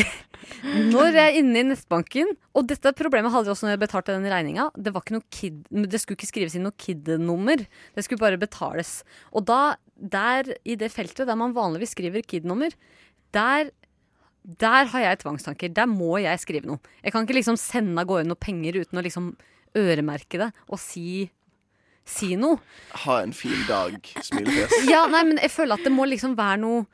*laughs* når jeg er inne i nettbanken Og dette problemet hadde jeg også når jeg betalte den regninga. Det, det skulle ikke skrives inn noe KID-nummer. Det skulle bare betales. Og da, der i det feltet der man vanligvis skriver KID-nummer, der der har jeg tvangstanker. Der må jeg skrive noe. Jeg kan ikke liksom sende av gårde noe penger uten å liksom øremerke det og si, si noe. Ha en fin dag, smilefjes. *laughs* Ja, nei, men jeg føler at det må liksom være noe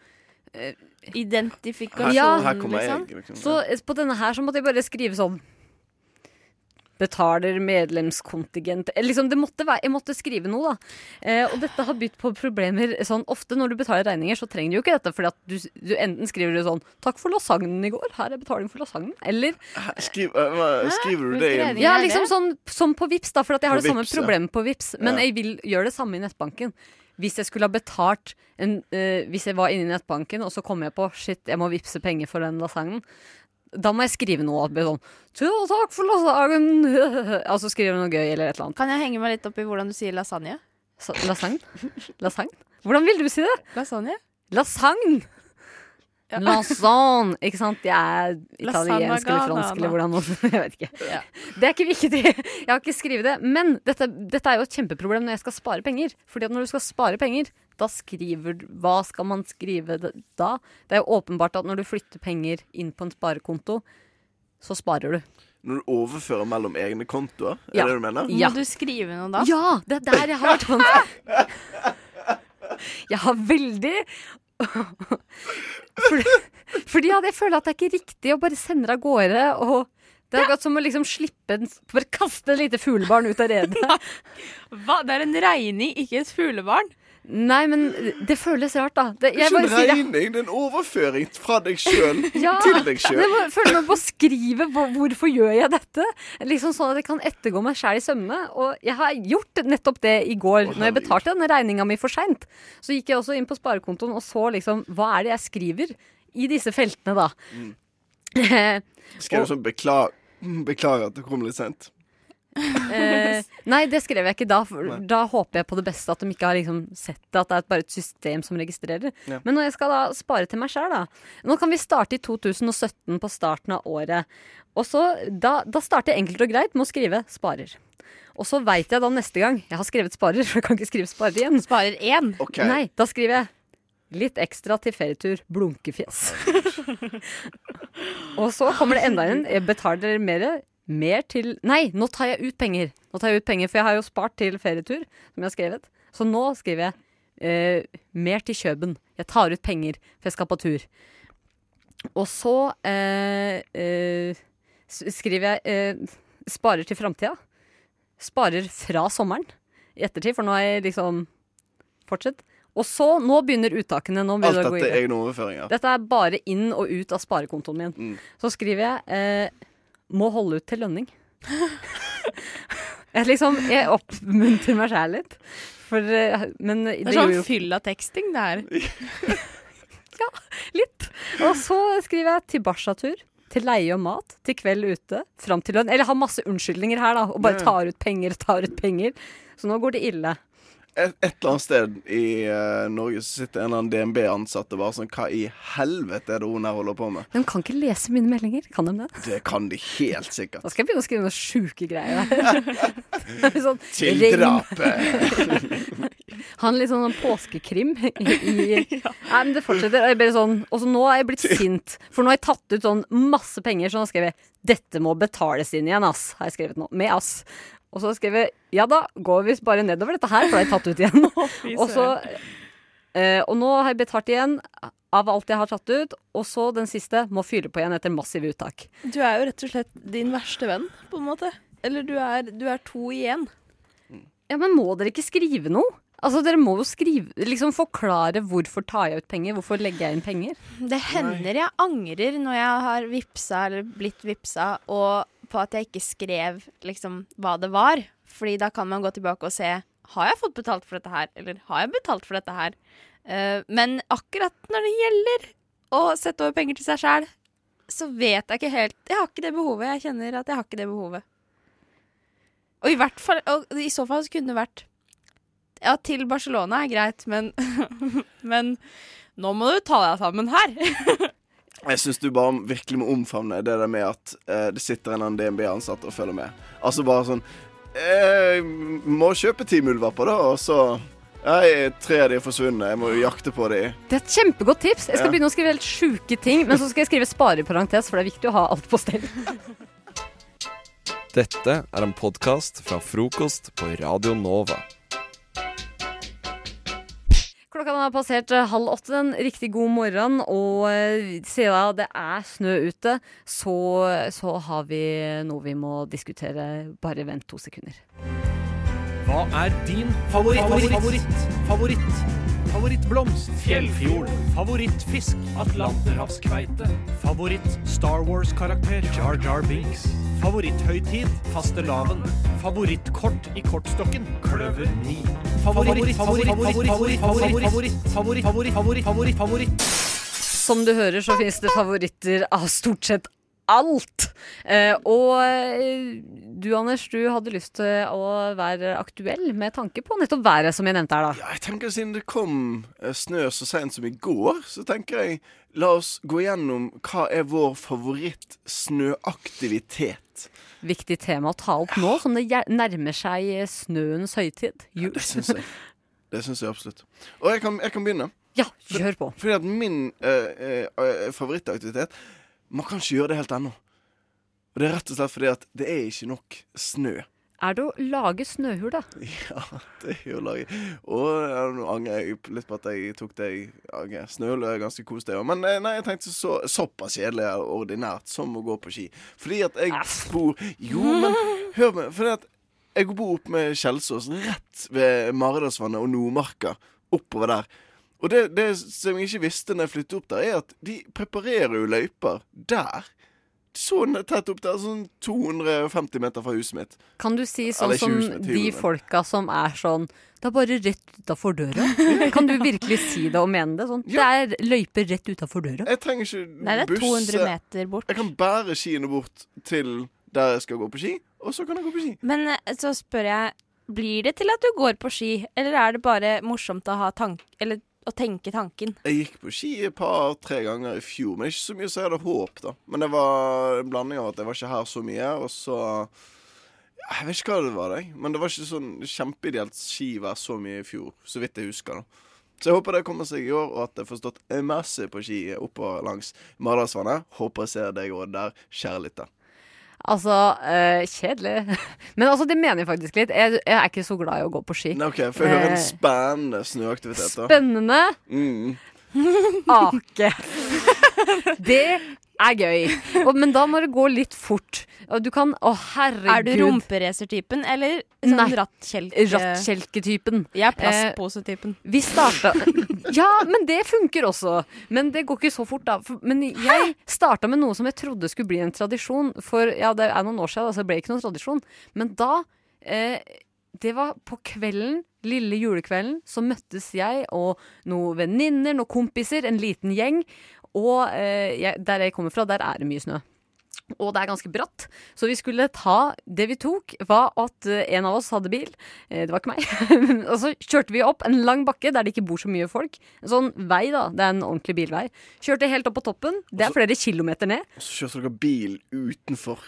eh, Identifikasjon, ja, Her kommer jeg, liksom. liksom. Så eh, på denne her så måtte jeg bare skrive sånn Betaler medlemskontingent liksom, det måtte være, Jeg måtte skrive noe, da. Eh, og dette har bydd på problemer sånn Ofte når du betaler regninger, så trenger du jo ikke dette. At du, du enten skriver du sånn 'Takk for lasagnen i går. Her er betaling for lasagnen.' Eller Skriv, hva- skriver du det igjen? Ja, liksom sånn som på Vips da, for at jeg har På det samme Vipps, ja. problemet på Vips Men Ja. jeg vil gjøre det samme i nettbanken. Hvis jeg skulle ha betalt en, uh, Hvis jeg var inne i nettbanken, og så kom jeg på shit, jeg må vippse penger for den lasagnen. Da må jeg skrive noe og bli sånn takk for lasagnen! *laughs* Altså skrive noe gøy eller et eller annet. Kan jeg henge meg litt opp i hvordan du sier lasagne? Sa lasagne? Lasagne? Hvordan vil du si det? Lasagne? Lasagne! Lasagne, ikke sant? Jeg er italiensk eller fransk eller hvordan *laughs* Jeg vet ikke. Det er ikke viktig. Jeg har ikke skrevet det. Men dette, dette er jo et kjempeproblem når jeg skal spare penger. Fordi at når du skal spare penger, da skriver Hva skal man skrive da? Det er jo åpenbart at når du flytter penger inn på en sparekonto, så sparer du. Når du overfører mellom egne kontoer, er Ja. det det du mener? Ja. Må du skrive noe da? Ja, det er der jeg har vært *laughs* Jeg har veldig *laughs* fordi, fordi ja, jeg føler at det er ikke riktig å bare sende deg av gårde. Og det er akkurat som å liksom slippe en, Bare kaste et lite fuglebarn ut av redet. *laughs* Hva? Det er en regning, ikke et fuglebarn. Nei, men det føles rart, da. Det, Det er ikke en regning, det er en overføring fra deg sjøl *laughs* Ja, til deg sjøl. må- føler meg på å skrive hvor- hvorfor gjør jeg dette. Liksom Sånn at jeg kan ettergå meg sjæl i sømmene. Og jeg har gjort nettopp det i går, når jeg betalte denne regninga mi for seint. Så gikk jeg også inn på sparekontoen og så liksom hva er det jeg skriver i disse feltene, da. *laughs* Skrev du sånn 'beklager'? *laughs* beklager at det kom litt sent? Eh, nei, det skrev jeg ikke da. For da håper jeg på det beste, at de ikke har liksom sett det. At det er bare et system som registrerer. Ja. Men når jeg skal da spare til meg sjøl, da. Nå kan vi starte i 2017, på starten av året. Og så, da, da starter jeg enkelt og greit med å skrive 'sparer'. Og så veit jeg da neste gang Jeg har skrevet 'sparer', for jeg kan ikke skrive 'sparer' igjen. Sparer én? Okay. Nei, da skriver jeg Litt ekstra til ferietur. Blunkefjes. *laughs* og så kommer det enda en. Jeg betaler mer. Mer til Nei, nå tar jeg ut penger. Nå tar jeg ut penger, For jeg har jo spart til ferietur, som jeg har skrevet. Så nå skriver jeg eh, mer til Kjøben. Jeg tar ut penger, for jeg skal på tur. Og så eh, eh, skriver jeg eh, sparer til framtida. Sparer fra sommeren i ettertid, for nå har jeg liksom Fortsett. Og så, nå begynner uttakene. Nå begynner Alt det dette inn. er egne overføringer. Dette er bare inn og ut av sparekontoen min. Mm. Så skriver jeg eh, må holde ut til lønning. jeg liksom Jeg oppmuntrer meg sjæl litt. For, eh, men det, Det er sånn jo fyll av teksting, det her. *laughs* litt. Og så skriver jeg til barsatur. Til leie og mat. Til kveld ute. Fram til lønn. Eller har masse unnskyldninger her, da. Og bare tar ut penger, tar ut penger. Så nå går det ille. Et, et eller annet sted i uh, Norge så sitter en eller annen DNB-ansatt og bare sånn Hva i helvete er det hun her holder på med? De kan ikke lese mine meldinger. Kan de det? Det kan de helt sikkert. Da skal jeg begynne å skrive noen sjuke greier. der. *laughs* sånn, Til drapet. *laughs* Han litt sånn påskekrim i, i *laughs* Nei, men det fortsetter. Og sånn så nå er jeg blitt sint. For nå har jeg tatt ut sånn masse penger, så nå skrev jeg 'Dette må betales inn igjen', ass. Har jeg skrevet nå. Med ass. Og så skrev jeg 'Ja da, går vi bare nedover dette her', for det har jeg tatt ut igjen. *laughs* og så eh, Og nå har jeg betalt igjen av alt jeg har tatt ut. Og så den siste må fylle på igjen etter massive uttak. Du er jo rett og slett din verste venn, på en måte. Eller du er, du er to i én. Ja, men må dere ikke skrive noe? Altså, Dere må jo skrive, liksom forklare hvorfor tar jeg ut penger, hvorfor legger jeg inn penger. Det hender jeg angrer når jeg har vippsa eller blitt vippsa, og på at jeg ikke skrev liksom hva det var. Fordi da kan man gå tilbake og se har jeg fått betalt for dette her, eller har jeg betalt for dette her. Uh, men akkurat når det gjelder å sette over penger til seg sjæl, så vet jeg ikke helt Jeg har ikke det behovet. Jeg kjenner at jeg har ikke det behovet. Og i hvert fall Og i så fall så kunne det vært Ja, til Barcelona er greit, men *laughs* Men nå må du ta deg sammen her. *laughs* Jeg syns du bare virkelig må omfavne det der med at eh, det sitter en annen DNB-ansatt og følger med. Altså bare sånn Jeg Må kjøpe ti muldvarper, da, og så Nei, tre av de er forsvunnet. Jeg må jo jakte på de. Det er et kjempegodt tips. Jeg skal Ja. begynne å skrive helt sjuke ting, men så skal jeg skrive spareparentes, for det er viktig å ha alt på stell. Dette er en podkast fra frokost på Radio Nova. Klokka har passert eh, halv åtte. En riktig god morgen. Og eh, siden det er snø ute, så, så har vi noe vi må diskutere. Bare vent to sekunder. Hva er din favoritt? Favoritt? Favoritt? Favorittblomst? Fjellfjord? Favorittfisk? Atlanterhavskveite? Favoritt Star Wars-karakter? Jar Jar Binks? Favoritthøytid? Fastelavn? Favorittkort i kortstokken? Kløver 9? Favoritt, favoritt, favoritt, favoritt, favoritt, favoritt, favoritt, favoritt, favoritt. Som du hører, så finnes det favoritter av stort sett alt. Eh, og eh, du, Anders, du hadde lyst til å være aktuell med tanke på nettopp været, som jeg nevnte her, da. Ja, jeg tenker Siden det kom eh, snø så sent som i går, så tenker jeg la oss gå gjennom hva er vår favoritt-snøaktivitet. Viktig tema å ta opp nå, som det nærmer seg snøens høytid. Jul. Det syns jeg. Det syns jeg absolutt. Og jeg kan, jeg kan begynne. Ja, kjør på. Fordi at min eh, eh, favorittaktivitet Man kan ikke gjøre det helt ennå. Og det er rett og slett fordi at det er ikke nok snø. Er det å lage snøhull, da? *laughs* Ja, det er jo å lage Og ja, nå angrer jeg litt på at jeg tok det i okay, Snøhull er ganske koselig. Men eh, nei, jeg tenkte så, såpass kjedelig og ordinært som å gå på ski. Fordi at jeg bor Jo, men hør meg. Fordi at jeg bor opp med Kjelsås, rett ved Maridalsvannet og Nordmarka. Oppover der. Og det, det som jeg ikke visste når jeg flyttet opp der, er at de preparerer jo løyper der. Så tett opp der, sånn 250 meter fra huset mitt. Kan du si sånn som mitt, de folka som er sånn Det er bare rett utafor døra. *laughs* Kan du virkelig si det og mene det? Sånn. Det er løyper rett utafor døra. Jeg trenger ikke Nei, det er 200 meter bort. Jeg kan bære skiene bort til der jeg skal gå på ski, og så kan jeg gå på ski. Men eh, så spør jeg, blir det til at du går på ski, eller er det bare morsomt å ha tank... Eller å tenke tanken? Jeg gikk på ski et par-tre ganger i fjor, men ikke så mye som jeg hadde håp. da Men det var en blanding av at jeg var ikke her så mye, og så Jeg vet ikke hva det var, jeg. Men det var ikke sånn kjempeideelt skivær så mye i fjor, så vidt jeg husker. da Så jeg håper det kommer seg i år, og at jeg får stått masse på ski oppover langs Maridalsvannet. Håper jeg ser deg òg der, kjære lytter. Altså, eh, kjedelig. *laughs* Men altså, det mener jeg faktisk litt. Jeg, jeg er ikke så glad i å gå på ski. Nei, OK, for jeg høre en Eh, spennende snøaktivitet, da? Spennende. Mm. *laughs* Ake. *laughs* Det er gøy. *laughs* Og, men da må det gå litt fort. Og du kan Å, herregud. Er du rumperacertypen, eller sånn Nei. rattkjelke... Rattkjelketypen. Jeg er plastposetypen. Vi starta *laughs* Ja, men det funker også. Men det går ikke så fort, da. For, men jeg starta med noe som jeg trodde skulle bli en tradisjon. For ja, det er noen år siden, så det ble ikke noen tradisjon. Men da eh, Det var på kvelden, lille julekvelden, så møttes jeg og noen venninner, noen kompiser, en liten gjeng. Og eh, jeg, der jeg kommer fra, der er det mye snø. Og det er ganske bratt, så vi skulle ta Det vi tok, var at eh, en av oss hadde bil. Eh, Det var ikke meg. *laughs* og så kjørte vi opp en lang bakke der det ikke bor så mye folk. En sånn vei, da. Det er en ordentlig bilvei. Kjørte helt opp på toppen. Det er flere kilometer ned. Og så kjørte dere bil utenfor.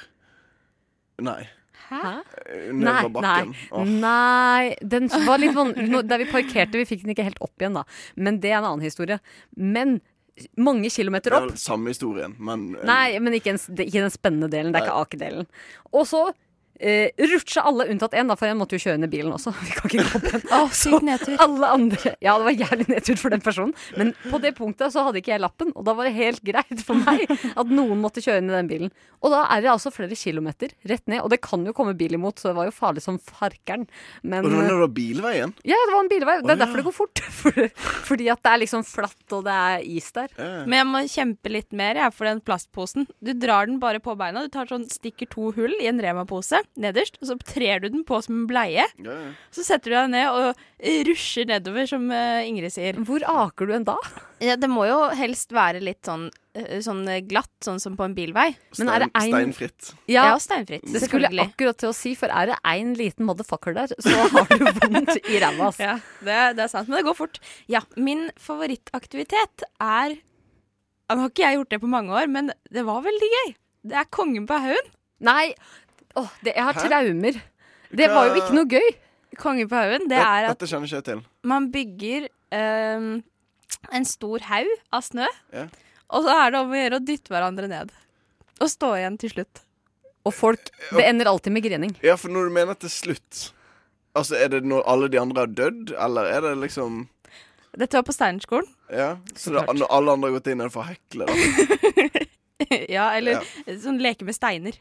Nei. Hæ? Nei, nei, oh. Nei. Den var litt vanskelig *laughs* Der vi parkerte, vi fikk den ikke helt opp igjen, da. Men det er en annen historie. Men mange kilometer Det opp. er vel samme historien, men eh, Nei, men ikke, en, ikke den spennende delen. Det er ikke akedelen. Og så eh, rutsja alle unntatt én, for jeg måtte jo kjøre ned bilen også. *laughs* Vi kan ikke gå på den. Å, sykt nedtur. Alle andre Ja, det var jævlig nedtur for den personen. Men på det punktet så hadde ikke jeg lappen, og da var det helt greit for meg at noen måtte kjøre ned den bilen. Og da er det altså flere kilometer rett ned, og det kan jo komme bil imot, så det var jo farlig som farkeren. Men Og det var nedover bilveien? ja, det var en bilvei. Det er derfor det går fort. *laughs* Fordi at det er liksom flatt, og det er is der. Men jeg må kjempe litt mer jeg, for den plastposen. Du drar den bare på beina. Du tar sånn, stikker to hull i en Rema-pose nederst, og så trer du den på som en bleie. Ja, ja. Så setter du deg ned og rusjer nedover, som eh, Ingrid sier. Hvor aker du en da? Ja, det må jo helst være litt sånn, eh, sånn eh, glatt, sånn som på en bilvei. Men er det Stein, ein- steinfritt. Ja, Ja, steinfritt. Det skulle jeg akkurat til å si, for er det én liten motherfucker der, så har du vondt i ræva. *laughs* Ja, det, det er sant, men det går fort. Ja, min favorittaktivitet er Nå har ikke jeg gjort det på mange år, men det var veldig gøy. Det er Kongen på haugen. Nei, åh, det, jeg har Hæ? traumer. Det var jo ikke noe gøy. Konge på haugen, det Det- er at Dette kjenner ikke jeg til. man bygger ehm, en stor haug av snø, Ja. og så er det om å gjøre å dytte hverandre ned. Og stå igjen til slutt. Og folk Det ender alltid med grening. Ja, for når du mener til slutt Altså, Er det når alle de andre har dødd, eller er det liksom Dette var på Steinerskolen. Ja, så det, klart. når alle andre har gått inn, er det for å hekle, da? *laughs* ja, eller Ja. sånn leke med steiner.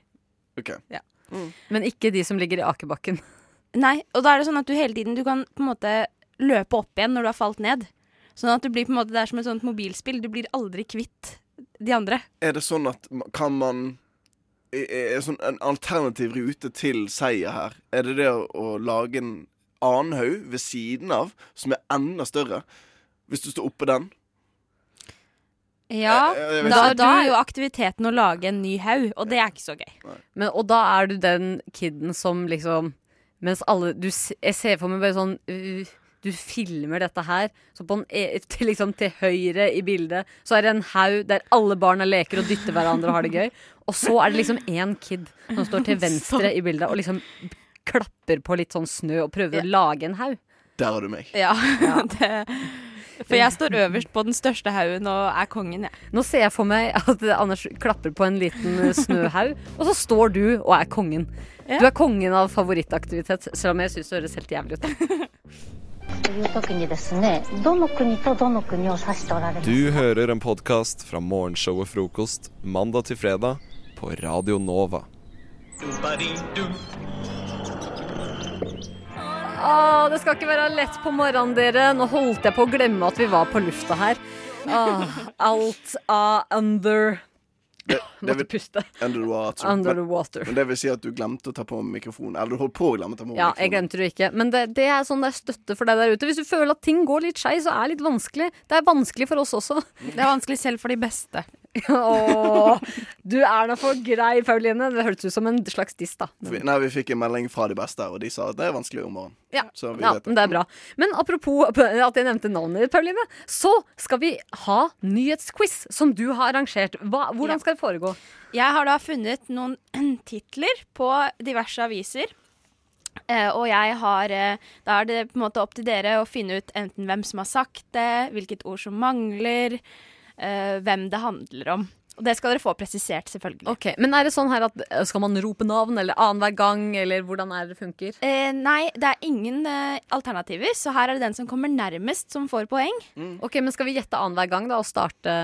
OK. Ja. Men ikke de som ligger i akebakken. Nei, og da er det sånn at du hele tiden Du kan på en måte løpe opp igjen når du har falt ned. Sånn at du blir på en måte Det er som et sånt mobilspill. Du blir aldri kvitt de andre. Er det sånn at kan man er, er sånn En alternativ rute til seier her, er det det å, å lage en annen haug ved siden av, som er enda større? Hvis du står oppå den? Ja, Jeg- jeg da, da er jo aktiviteten å lage en ny haug, og det er ikke så gøy. Men, og da er du den kiden som liksom Mens alle du, Jeg ser for meg bare sånn uh, Du filmer dette her, så på en, e- til, liksom, til høyre i bildet så er det en haug der alle barna leker og dytter hverandre og har det gøy. Og så er det liksom én kid som står til *laughs* venstre i bildet og liksom klapper på litt sånn snø og prøver å lage en haug. Der har du meg. Ja, *laughs* det for jeg står øverst på den største haugen og er kongen, jeg. Nå ser jeg for meg at Anders klapper på en liten snøhaug, og så står du og er kongen. Ja. Du er kongen av favorittaktivitet, selv om jeg syns det høres helt jævlig ut. *laughs* Du hører en podkast fra morgenshow og frokost mandag til fredag på Radio Nova. Du, Åh, det skal ikke være lett på morgenen, dere. Nå holdt jeg på å glemme at vi var på lufta her. Åh, alt av under Det, det Måtte vil, puste. Under the water. Under Men- the water. Men det vil si at du glemte å ta på mikrofonen. Eller du holdt på å glemme å ta på Ja, mikrofonen. jeg glemte det ikke. Men det, det er sånn det er støtte for deg der ute. Hvis du føler at ting går litt skeis og er litt vanskelig. Det er vanskelig for oss også. Det er vanskelig selv for de beste. Åh, du er da for grei, Pauline. Det hørtes ut som en slags diss, da. Nei, vi fikk en melding fra de beste, og de sa at det er vanskelig om morgenen. Ja, Så vi ja vet det. men det er bra. Men apropos *laughs* at jeg nevnte navnet ditt, Pauline, så skal vi ha nyhetsquiz som du har arrangert. Hva, hvordan skal det foregå? Jeg har da funnet noen *clears throat* titler på diverse aviser. Uh, og jeg har uh, Da er det på en måte opp til dere å finne ut enten hvem som har sagt det, hvilket ord som mangler, eh, hvem det handler om. Og det skal dere få presisert, selvfølgelig. Ok, Men er det sånn her at eh, skal man rope navn eller annenhver gang, eller hvordan er det det funker? Eh, nei, det er ingen eh, alternativer, så her er det den som kommer nærmest, som får poeng. Ok, Men skal vi gjette annenhver gang, da, og starte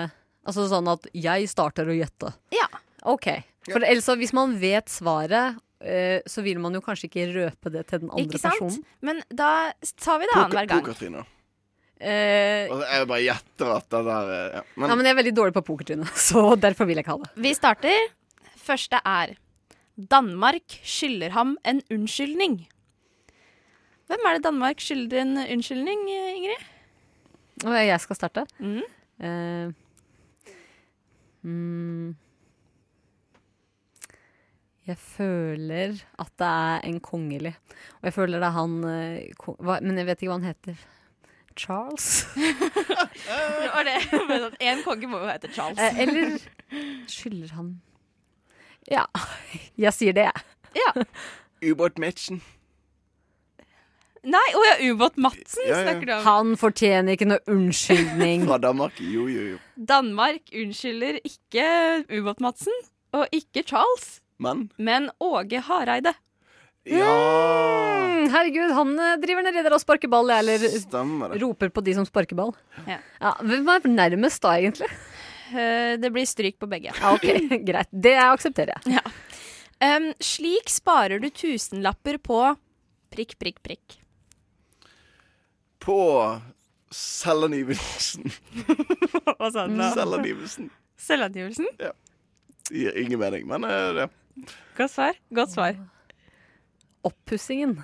Altså sånn at jeg starter å gjette? Ja. Ok. For ellers, så hvis man vet svaret, eh, så vil man jo kanskje ikke røpe det til den andre personen. Ikke sant? personen. Men da tar vi det annenhver gang. Pokertryne. Eh, jeg bare gjetter at det der er ja. Men, ja, men jeg er veldig dårlig på pokertryne, *laughs* så derfor vil jeg ikke ha det. Vi starter. Første er Danmark skylder ham en unnskyldning. Hvem er det Danmark skylder en unnskyldning, Ingrid? Og jeg skal starte. Mm. Eh, mm, jeg føler at det er en kongelig. Og jeg føler det er han eh, Men jeg vet ikke hva han heter. Charles? *laughs* Var det. En konge må jo hete Charles. Eh, eller skylder han Ja, *laughs* jeg sier det, jeg. Ja. Ubåt-Madsen. Nei, å ja, Ubåt Madsen Ja, ja. snakker du om. Han fortjener ikke noe unnskyldning. *laughs* Fra Danmark. Jo, jo, jo. Danmark unnskylder ikke Ubåt Madsen, og ikke Charles, Men men Åge Hareide. Ja Mm, herregud, han eh, driver nedi der og sparker ball, eller Stemmer roper på de som sparker ball. Ja. Ja, Hvem er nærmest da, egentlig? Eh, Det blir stryk på begge. Ja, ok, *laughs* Greit. Det aksepterer jeg. Ja. Um, slik sparer du tusenlapper på prikk, prikk, prikk. På selvangivelsen. *laughs* Hva sa du da? Selvangivelsen. Selvangivelsen? Ja. Det gir ingen mening, men uh, det. Godt svar. Godt svar. Oppussingen.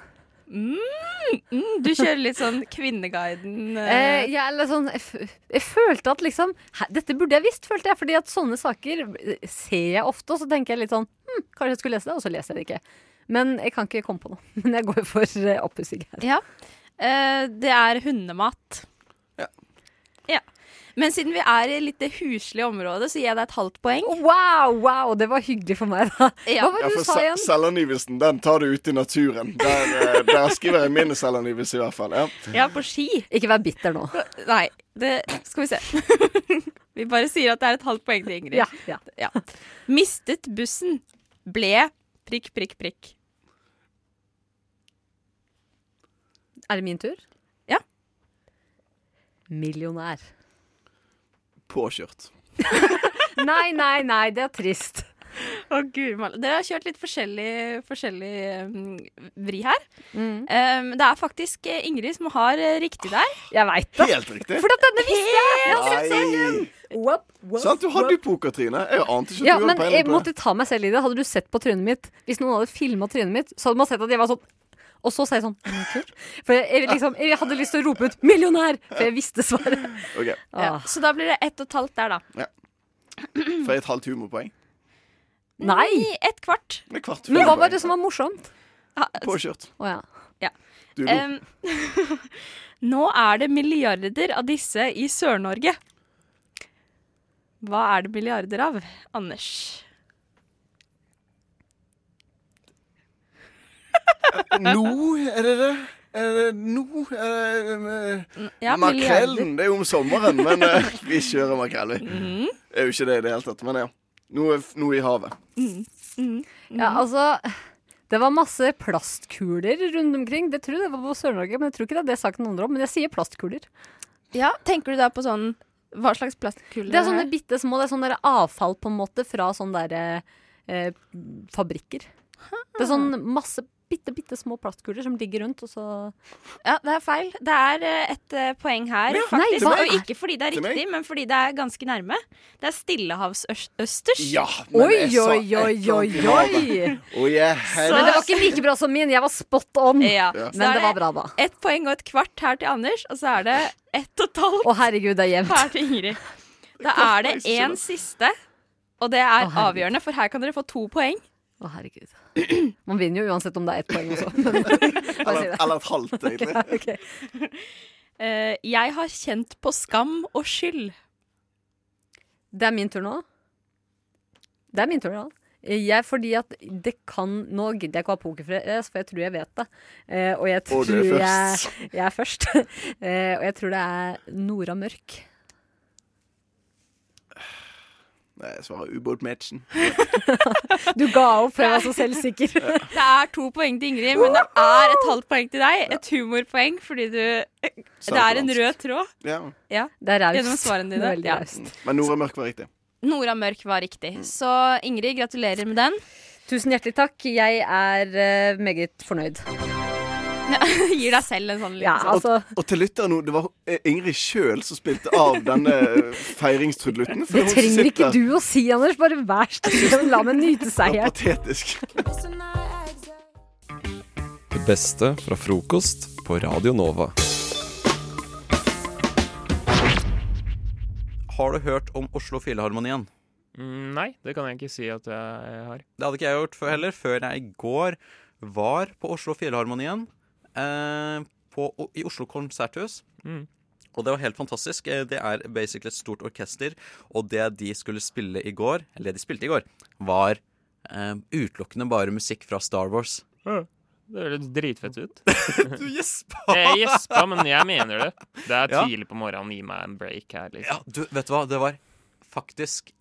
Mm, mm, du kjører litt sånn Kvinneguiden. Eh, eh, jeg, er sånn, jeg, f- jeg følte at liksom Dette burde jeg visst, følte jeg. Fordi at sånne saker eh, ser jeg ofte, og så tenker jeg litt sånn hm, Kanskje jeg skulle lese det, og så leser jeg det ikke. Men jeg kan ikke komme på noe. *laughs* Men jeg går for uh, oppussing her. Ja. Eh, det er hundemat. Ja. ja. Men siden vi er i litt det huslige området, så gir jeg deg et halvt poeng. Wow, wow, det var hyggelig for meg, da. Ja. Hva var Ja, det du for sa igjen? selvangivelsen, den tar du ute i naturen. Der, eh, der skriver jeg min selvangivelse, i hvert fall. Ja. Ja, på ski. Ikke vær bitter nå. Nei, det skal vi se. *laughs* vi bare sier at det er et halvt poeng til Ingrid. Ja, ja. Mistet bussen. Ble prikk, prikk, prikk. Er det min tur? Ja. Millionær. Påkjørt. *laughs* Nei, nei, nei, det er trist. Å, gud, Dere har kjørt litt forskjellig, forskjellig um, vri her. Mm. Um, det er faktisk eh, Ingrid som har eh, riktig der. Jeg veit det. Helt riktig. For at denne visste jeg! Whoop, whoop, Sant, du hadde jo pokertryne. Jeg ante ikke at Ja, du hadde men jeg det. Jeg måtte ta meg selv i det. Hadde du sett på trynet mitt Hvis noen hadde filma trynet mitt, så hadde man sett at jeg var sånn Og så sa jeg sånn «Er? For jeg, liksom, jeg hadde lyst til å rope ut 'millionær', for jeg visste svaret. Okay. Ja. Så da blir det ett og et halvt der, da. Ja. For et halvt humorpoeng? Nei! Et kvart. Et kvart Men hva var det som var morsomt? *laughs* Påkjørt. Å ja. Ja. Du lo. Um, *laughs* nå er det milliarder av disse i Sør-Norge. Hva er det milliarder av, Anders? Nå er det det? Er det nå? Er det, ja, makrellen. Det er jo om sommeren, men *laughs* eh, vi kjører makrell, vi. Mm. Det er jo ikke det i det hele tatt, men ja. Noe, noe i havet. Ja, altså Det var masse plastkuler rundt omkring. Det tror jeg det var på Sør-Norge, men jeg tror ikke det er det saken handler om. Men jeg sier plastkuler. Ja, tenker du da på sånn Hva slags plastkuler? Det er sånne bitte små, det er sånn der avfall på en måte fra sånne der, eh, fabrikker. Det er sånn masse bitte, bitte små plastkuler som ligger rundt, og så Ja, det er feil. Det er eh, et eh, poeng her, Ja, faktisk. nei, og ikke fordi det er riktig, men fordi det er ganske nærme. Det er stillehavsøsters. Ja, Oi, oi, oi, oi, oi. Oh, yeah, Men det var ikke like bra som min. Jeg var spot on. Ja. Ja. Men det var bra, da. Ett poeng og et kvart her til Anders, og så er det ett og et halvt Å, herregud, det er jevnt. her til Ingrid. Da er det én siste, og det er avgjørende, for her kan dere få to poeng. Å, herregud. Man vinner jo uansett om det er ett poeng også. *laughs* Eller, eller et halvt, *laughs* egentlig. Ja, okay. uh, jeg har kjent på skam og skyld. Det er min tur nå. Det er min tur, nå. Jeg, fordi at det kan Nå gidder jeg ikke å ha pokerfres, for jeg tror jeg vet det. Uh, og jeg tror Og du er jeg, jeg er først. uh, *laughs* og jeg tror det er Nora Mørk. Nei, jeg svarer ubåtmatchen. *laughs* Du ga opp før jeg var så selvsikker. *laughs* Det er to poeng til Ingrid, men det er et halvt poeng til deg. Et humorpoeng fordi du Det er en rød tråd. Ja. Ja. Det er raust. Gjennom svarene dine. veldig Ja. raust. Men Nora Mørk var riktig. Nora Mørk var riktig. Så Ingrid, gratulerer med den. Tusen hjertelig takk. Jeg er eh, meget fornøyd. *laughs* Gir deg selv en sånn liten Ja, sånn. altså Og til lytteren nå, det var eh, Ingrid sjøl som spilte av denne feiringstrudelutten. Det trenger ikke du å si, Anders. Bare vær stille. La meg nyte seieren. Patetisk. Det beste fra frokost på Radio Nova. Har du hørt om Oslo Filharmonien? Mm, nei, det kan jeg ikke si at jeg har. Det hadde ikke jeg gjort før heller, før jeg i går var på Oslo Filharmonien. Eh, på, I Oslo konserthus. Mm. Og det var helt fantastisk. Eh, Det er basically et stort orkester, og det de skulle spille i går, eller det de spilte i går, var eh, utelukkende bare musikk fra Star Wars. Ja, Det høres dritfett ut. *laughs* du gjespa! Jeg gjespa, men jeg mener det. Det er *laughs* tidlig på morgenen. Gi meg en break her, liksom. Ja, du, vet du hva? Det var faktisk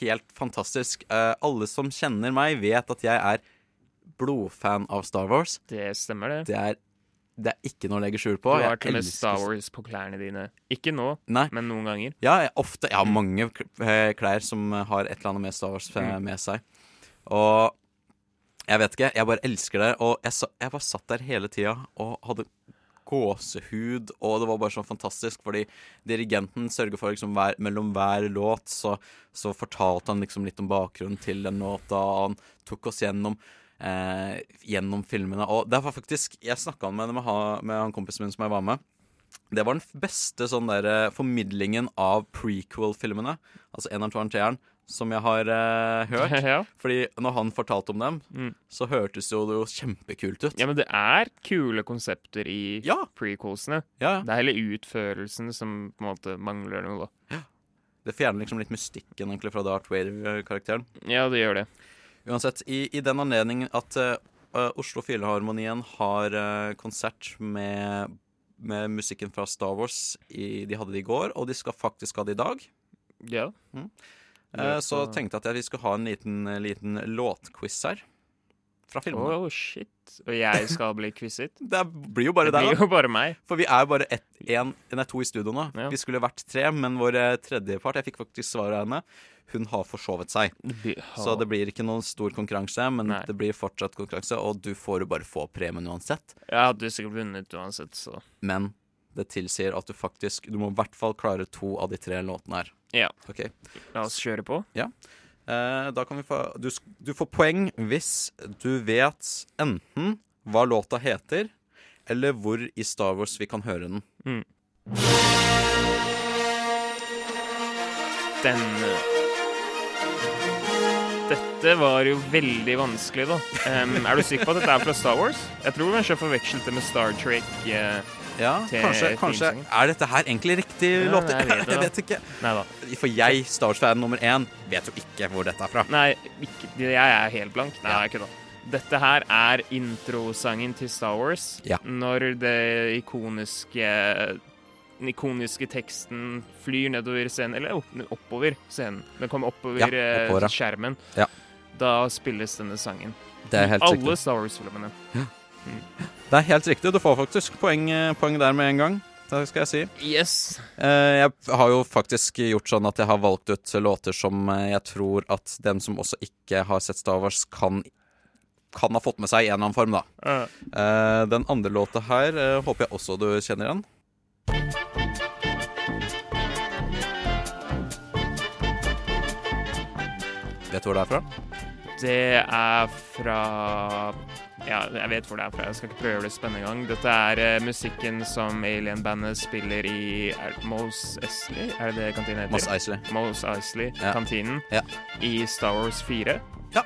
helt fantastisk. Eh, alle som kjenner meg, vet at jeg er blodfan av Star Wars. Det stemmer, det. Det er, det er ikke noe å legge skjul på. Du har til og med Star Wars på klærne dine. Ikke nå, Nei. men noen ganger. Ja, jeg, ofte. Jeg har mange eh, klær som har et eller annet med Star Wars eh, Mm. med seg. Og jeg vet ikke, jeg bare elsker det. Og jeg, jeg bare satt der hele tida og hadde gåsehud, og det var bare sånn fantastisk, fordi dirigenten sørger for liksom hver, mellom hver låt, så, så fortalte han liksom litt om bakgrunnen til den låta, og han tok oss gjennom eh, gjennom filmene. Og det var faktisk Jeg snakka med, med, med han kompisen min som jeg var med. Det var den beste sånn der, eh, formidlingen av prequel-filmene, altså eneren, toeren, treeren, som jeg har eh, hørt. *laughs* Ja. Fordi når han fortalte om dem, Mm. så hørtes jo det jo kjempekult ut. Ja, men det er kule konsepter i Ja. prequelsene. Ja. Det er hele utførelsen som på en måte mangler noe, da. Det fjerner liksom litt mystikken egentlig fra Darth Vader-karakteren. Ja, det gjør det. Uansett, i, i den anledning at eh, Oslo Filharmonien har uh, konsert med, med musikken fra Star Wars i, De hadde det i går, og de skal faktisk ha det i dag. Ja. Mm. Uh, så tenkte jeg at vi skulle ha en liten, liten låtquiz her. Fra filmene. Oh, shit. Og jeg skal bli quizet? *laughs* Det blir jo bare deg, da. jo bare meg. For vi er bare ett, en, nei, to i studio nå. Ja. Vi skulle vært tre, men vår tredjepart, jeg fikk faktisk svaret av henne, hun har forsovet seg. Så det blir ikke noen stor konkurranse, men Nei. det blir fortsatt konkurranse, og du får jo bare få premien uansett. Jeg hadde sikkert vunnet uansett, så Men det tilsier at du faktisk Du må i hvert fall klare to av de tre låtene her. Ja. Okay. La oss kjøre på. Ja. Eh, da kan vi få du, du får poeng hvis du vet enten hva låta heter, eller hvor i Star Wars vi kan høre den. Mm. Denne Dette var jo veldig vanskelig, da. Um, er du sikker på at dette er fra Star Wars? Jeg tror kanskje jeg forvekslet det med Star Trek. Uh, Ja, kanskje, kanskje. Er dette her egentlig riktig Ja, låt? jeg vet det, *laughs* vet ikke. Neida. For jeg, Star Wars-fan nummer én, vet jo ikke hvor dette er fra. Nei, ikke, jeg er helt blank. Nei, jeg er ikke da. Dette her er introsangen til Star Wars. Ja. Når det ikoniske den ikoniske teksten flyr nedover scenen, eller oppover scenen. Den kommer oppover, Ja, eh, oppover, ja. skjermen. Ja. Da spilles denne sangen. Det er helt alle riktig. Star Wars-filmene. Mm. Det er helt riktig. Du får faktisk poeng, eh, poeng der med en gang. Det skal jeg si. Yes. Eh, Jeg har jo faktisk gjort sånn at jeg har valgt ut låter som jeg tror at den som også ikke har sett Star Wars, kan, kan ha fått med seg i en eller annen form, da. Uh. Uh, Den andre låta her uh, håper jeg også du kjenner igjen. Vet du hvor det er fra? Det er fra Ja, jeg vet hvor det er fra. Jeg skal ikke prøve det spennende engang. Dette er eh, musikken som Alien-bandet spiller i Mos Eisley? Er det det kantinen heter? Mos Eisley. Mos Eisley-kantinen Ja. I Star Wars 4. Ja.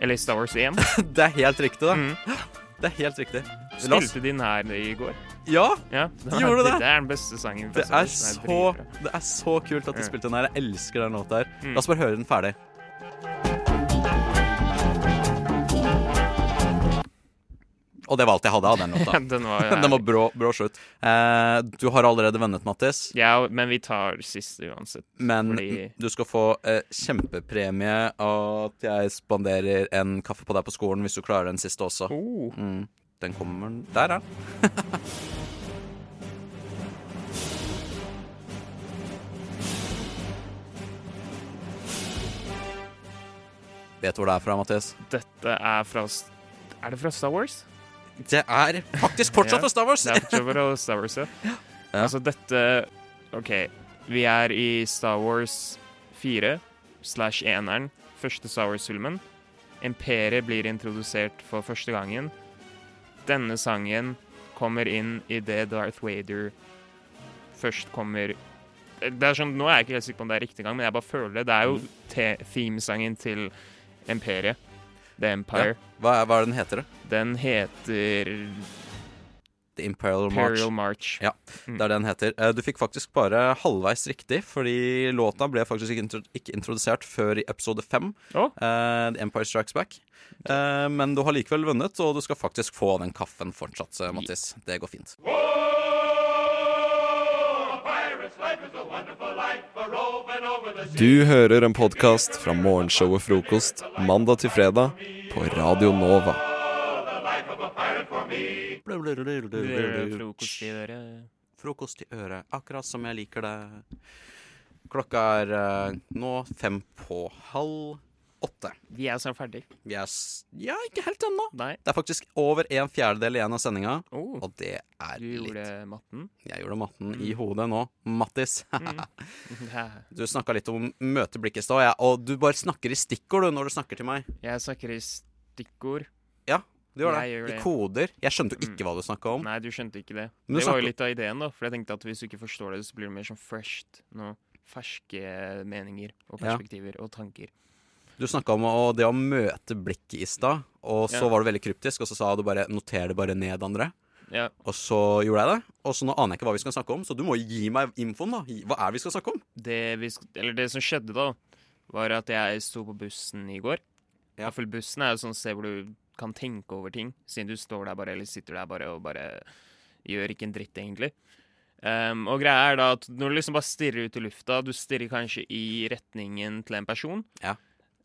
Eller Star Wars 1. *laughs* Det er helt riktig, da. Mm. Det er helt riktig. Spilte de den her i går? Ja, Ja, den gjorde det. Det er den beste sangen. Det er, så, det er så kult at de spilte den her. Jeg elsker den låta her. Mm. La oss bare høre den ferdig. Og det var alt jeg hadde av den låta. *laughs* Den var *laughs* den var brå, brå slutt. Eh, du har allerede vunnet, Mattis. Ja, men vi tar siste uansett. Men Fordi du skal få eh, kjempepremie av at jeg spanderer en kaffe på deg på skolen hvis du klarer den siste også. Oh. Mm. Den kommer Der, ja. *laughs* Vet du hvor det er fra, Mathias? Dette er fra Er det fra Star Wars? Det er faktisk fortsatt fra Star Wars! Det er fortsatt fra Star Wars, ja. *laughs* Altså, dette OK. Vi er i Star Wars 4 slash eneren, første Star Wars-filmen. Imperiet blir introdusert for første gangen. Denne sangen kommer inn i det Darth Vader først kommer det er sånn, Nå er jeg ikke helt sikker på om det er riktig gang, men jeg bare føler det. Det er jo te- themesangen til Imperiet. The Empire. Ja. Hva, er, hva er den heter, da? Den heter The Imperial March. Imperial March. Ja, Mm. det er det den heter. Eh, Du fikk faktisk bare halvveis riktig, fordi låta ble faktisk ikke, intro ikke introdusert før i episode fem. Oh. Uh, The Empire Strikes Back. Uh, men du har likevel vunnet, og du skal faktisk få den kaffen fortsatt, Mattis. Det går fint. Du hører en podkast fra morgenshow og Frokost mandag til fredag på Radio Nova. Frokost i øret. Frokost i øret, akkurat som jeg liker det. Klokka er eh, nå fem på halv åtte. Vi er snart ferdig. Vi er s ja, ikke helt ennå. Nei. Det er faktisk over en fjerdedel igjen av sendinga, Oh. og det er Du litt gjorde matten. Jeg gjorde matten i hodet nå. Mattis. Mm. *laughs* *laughs* Du snakka litt om møteblikk i stad, ja, og du bare snakker i stikkord du, når du snakker til meg. Jeg snakker i stikkord. Ja, du gjør det. Jeg gjør I koder. Jeg skjønte jo ikke hva du snakka om. Nei, du skjønte ikke det. Men det var jo litt av ideen, da. For jeg tenkte at hvis du ikke forstår det, så blir det mer sånn fresht. Noe ferske meninger og Ja. perspektiver og tanker. Du snakka om å, det å møte blikket i stad, og så Ja. var du veldig kryptisk, og så sa du bare 'noter det bare ned, André'. Ja. Og så gjorde jeg det, og så nå aner jeg ikke hva vi skal snakke om, så du må gi meg infoen, da. Hva er det vi skal snakke om? Det, vi, eller det som skjedde da, var at jeg sto på bussen i går. Ja, Iallfall bussen er jo sånn sted hvor du kan tenke over ting, siden du står der bare, eller sitter der bare og bare gjør ikke en dritt, egentlig. Um, og greia er da at når du liksom bare stirrer ut i lufta, du stirrer kanskje i retningen til en person. Ja.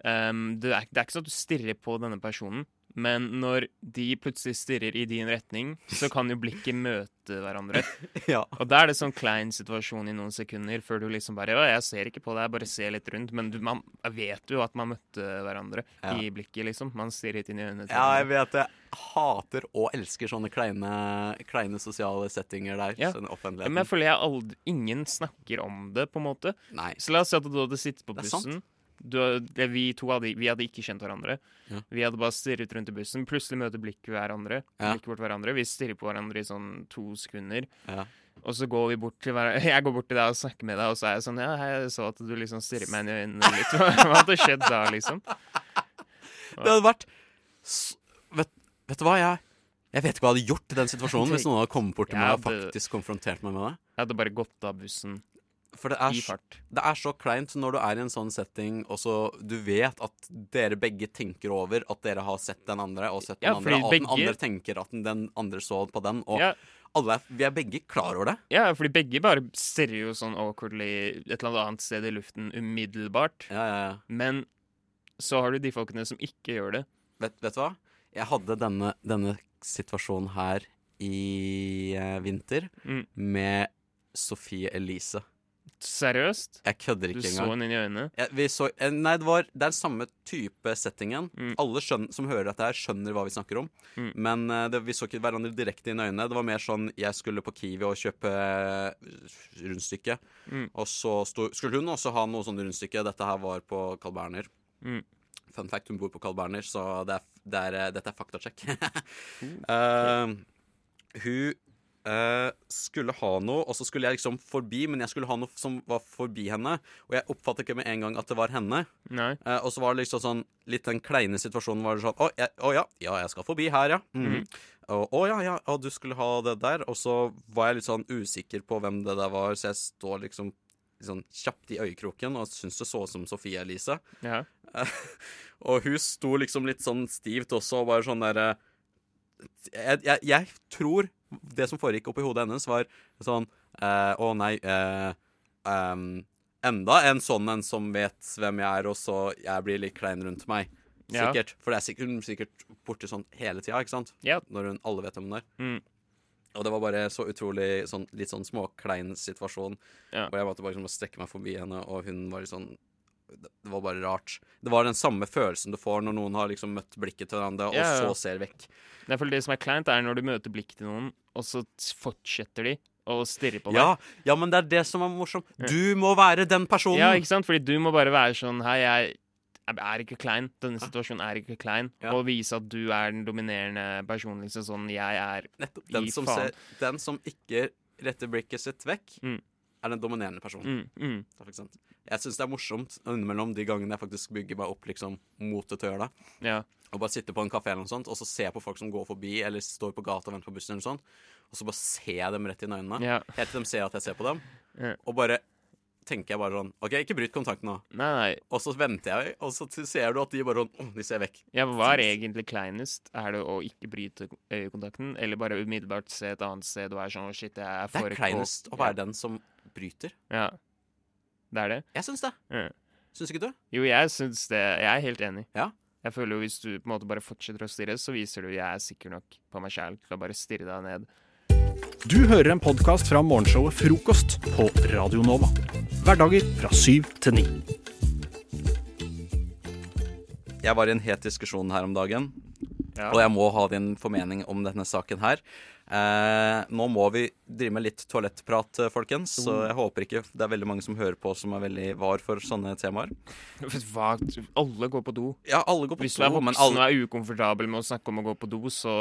Um, det, er, det er ikke sånn at du stirrer på denne personen, men når de plutselig stirrer i din retning, så kan jo blikket møte hverandre. *laughs* Ja. Og da er det sånn klein situasjon i noen sekunder før du liksom bare Ja, jeg ser ikke på deg, jeg bare ser litt rundt. Men du, man vet jo at man møtte hverandre Ja. i blikket, liksom. Man stirret inn i øynene Ja, jeg vet det. Hater og elsker sånne kleine, kleine sosiale settinger der. Ja. Sånn offentligheten. Men jeg føler jeg aldri Ingen snakker om det, på en måte. Nei. Så la oss si at du hadde sittet på Det er sant. Du, det, vi to hadde, vi hadde ikke kjent hverandre. Ja. Vi hadde bare stirret rundt i bussen. Plutselig møter blikket hverandre. Ja. Blikket vårt hverandre. Vi stirrer på hverandre i sånn to sekunder. Ja. Og så går vi bort til hverandre *laughs* Jeg går bort til deg og snakker med deg, og så er jeg sånn Ja, jeg så at du liksom stirrer meg inn i øynene litt. *laughs* Hva hadde skjedd da, liksom? Det hadde vært vet, vet du hva, jeg, jeg vet ikke hva jeg hadde gjort i den situasjonen hvis noen hadde kommet bort til meg og faktisk konfrontert meg med det. Jeg hadde bare gått av bussen For det er, i fart. det er så kleint når du er i en sånn setting, og så du vet at dere begge tenker over at dere har sett den andre, og sett den Ja, andre, og at den andre tenker at den, andre så på den, og Ja. alle vi er begge klar over det. Ja, fordi begge bare stirrer jo sånn awkwardly et eller annet sted i luften umiddelbart. Men så har du de folkene som ikke gjør det. Vet, vet du hva? Jeg hadde denne, denne situasjonen her i eh, vinter Mm. med Sofie Elise. Seriøst? Jeg kødder ikke Du ikke så engang. henne inn i øynene? Ja, vi så, eh, nei, det var det er samme type settingen. Mm. Alle skjønner, som hører dette her, skjønner hva vi snakker om. Mm. Men eh, det, vi så ikke hverandre direkte inn i øynene. Det var mer sånn jeg skulle på Kiwi og kjøpe eh, rundstykke. Mm. Og så sto, skulle hun også ha noe sånn rundstykke. Dette her var på Carl Berner. Mm. Fun fact, hun bor på Carl Berner, så det er, det er, dette er faktasjekk. *laughs* Eh, hun eh, skulle ha noe, og så skulle jeg liksom forbi, men jeg skulle ha noe som var forbi henne. Og jeg oppfattet ikke med en gang at det var henne. Eh, og så var det liksom sånn litt den kleine situasjonen var det sånn Å, jeg, å ja, ja, jeg skal forbi her, ja. Mm. Mm. Og, å ja, ja, og du skulle ha det der. Og så var jeg litt sånn usikker på hvem det der var, så jeg står liksom sånn kjapt i øyekroken og syntes det så ut som Sofie Elise. Ja. *laughs* og hun sto liksom litt sånn stivt også, og bare sånn derre jeg, jeg, jeg tror det som foregikk oppi hodet hennes, var sånn eh, Å nei eh, um, Enda en sånn en som vet hvem jeg er, og så jeg blir litt klein rundt meg. Ja. Sikkert. For det er sikkert, hun er sikkert borte sånn hele tida, ikke sant? Ja. Når hun alle vet hvem hun er. Mm. Og det var bare så utrolig sånn, litt sånn småklein situasjon. Ja. Hvor jeg måtte bare liksom strekke meg forbi henne, og hun var litt sånn Det var bare rart. Det var den samme følelsen du får når noen har liksom møtt blikket til hverandre, og Ja, ja. så ser vekk. Det det som er kleint, er når du møter blikket til noen, og så fortsetter de å stirre på deg. Ja, ja, men det er det som er morsomt. Du må være den personen! Ja, ikke sant? Fordi du må bare være sånn Hei, jeg er ikke klein. Denne situasjonen er ikke klein. Og vise at du er den dominerende personen. Liksom sånn Jeg er Nettopp. Den i som, faen. ser, den som ikke retter blikket sitt vekk, er den dominerende personen. Mm, mm. Er? Jeg syns det er morsomt innimellom de gangene jeg faktisk bygger meg opp liksom å gjøre det. Ja. Og bare sitte på en kafé eller noe sånt, og så se på folk som går forbi eller står på gata og venter på bussen, eller noe sånt, og så bare ser jeg dem rett inn i øynene. Ja. Helt til de ser at jeg ser på dem. Ja. Og bare tenker jeg bare sånn OK, ikke bryt kontakten nå. Nei, nei. Og så venter jeg, og så ser du at de bare sånn Å, de ser vekk. Ja, hva er egentlig kleinest? Er det å ikke bryte øyekontakten, eller bare umiddelbart se et annet sted og være sånn «Å, shit, jeg er Det er kleinest å være den som bryter. Ja. Det er det? Jeg syns det. Ja. Syns ikke du? Jo, jeg syns det. Jeg er helt enig. Ja. Jeg føler jo Hvis du på en måte bare fortsetter å stirre, så viser du jeg er sikker nok på meg sjæl til å bare stirre deg ned. Du hører en podkast fra morgenshowet Frokost på Radio Nova. Hverdager fra syv til ni. Jeg var i en het diskusjon her om dagen, Ja. og jeg må ha din formening om denne saken her. Eh, nå må vi drive med litt toalettprat, eh, folkens, så Oh. jeg håper ikke det er veldig mange som hører på som er veldig var for sånne temaer. *laughs* Hva? Alle går på do. Ja, alle går på Hvis du do, er voksen alle- og er ukomfortabel med å snakke om å gå på do, så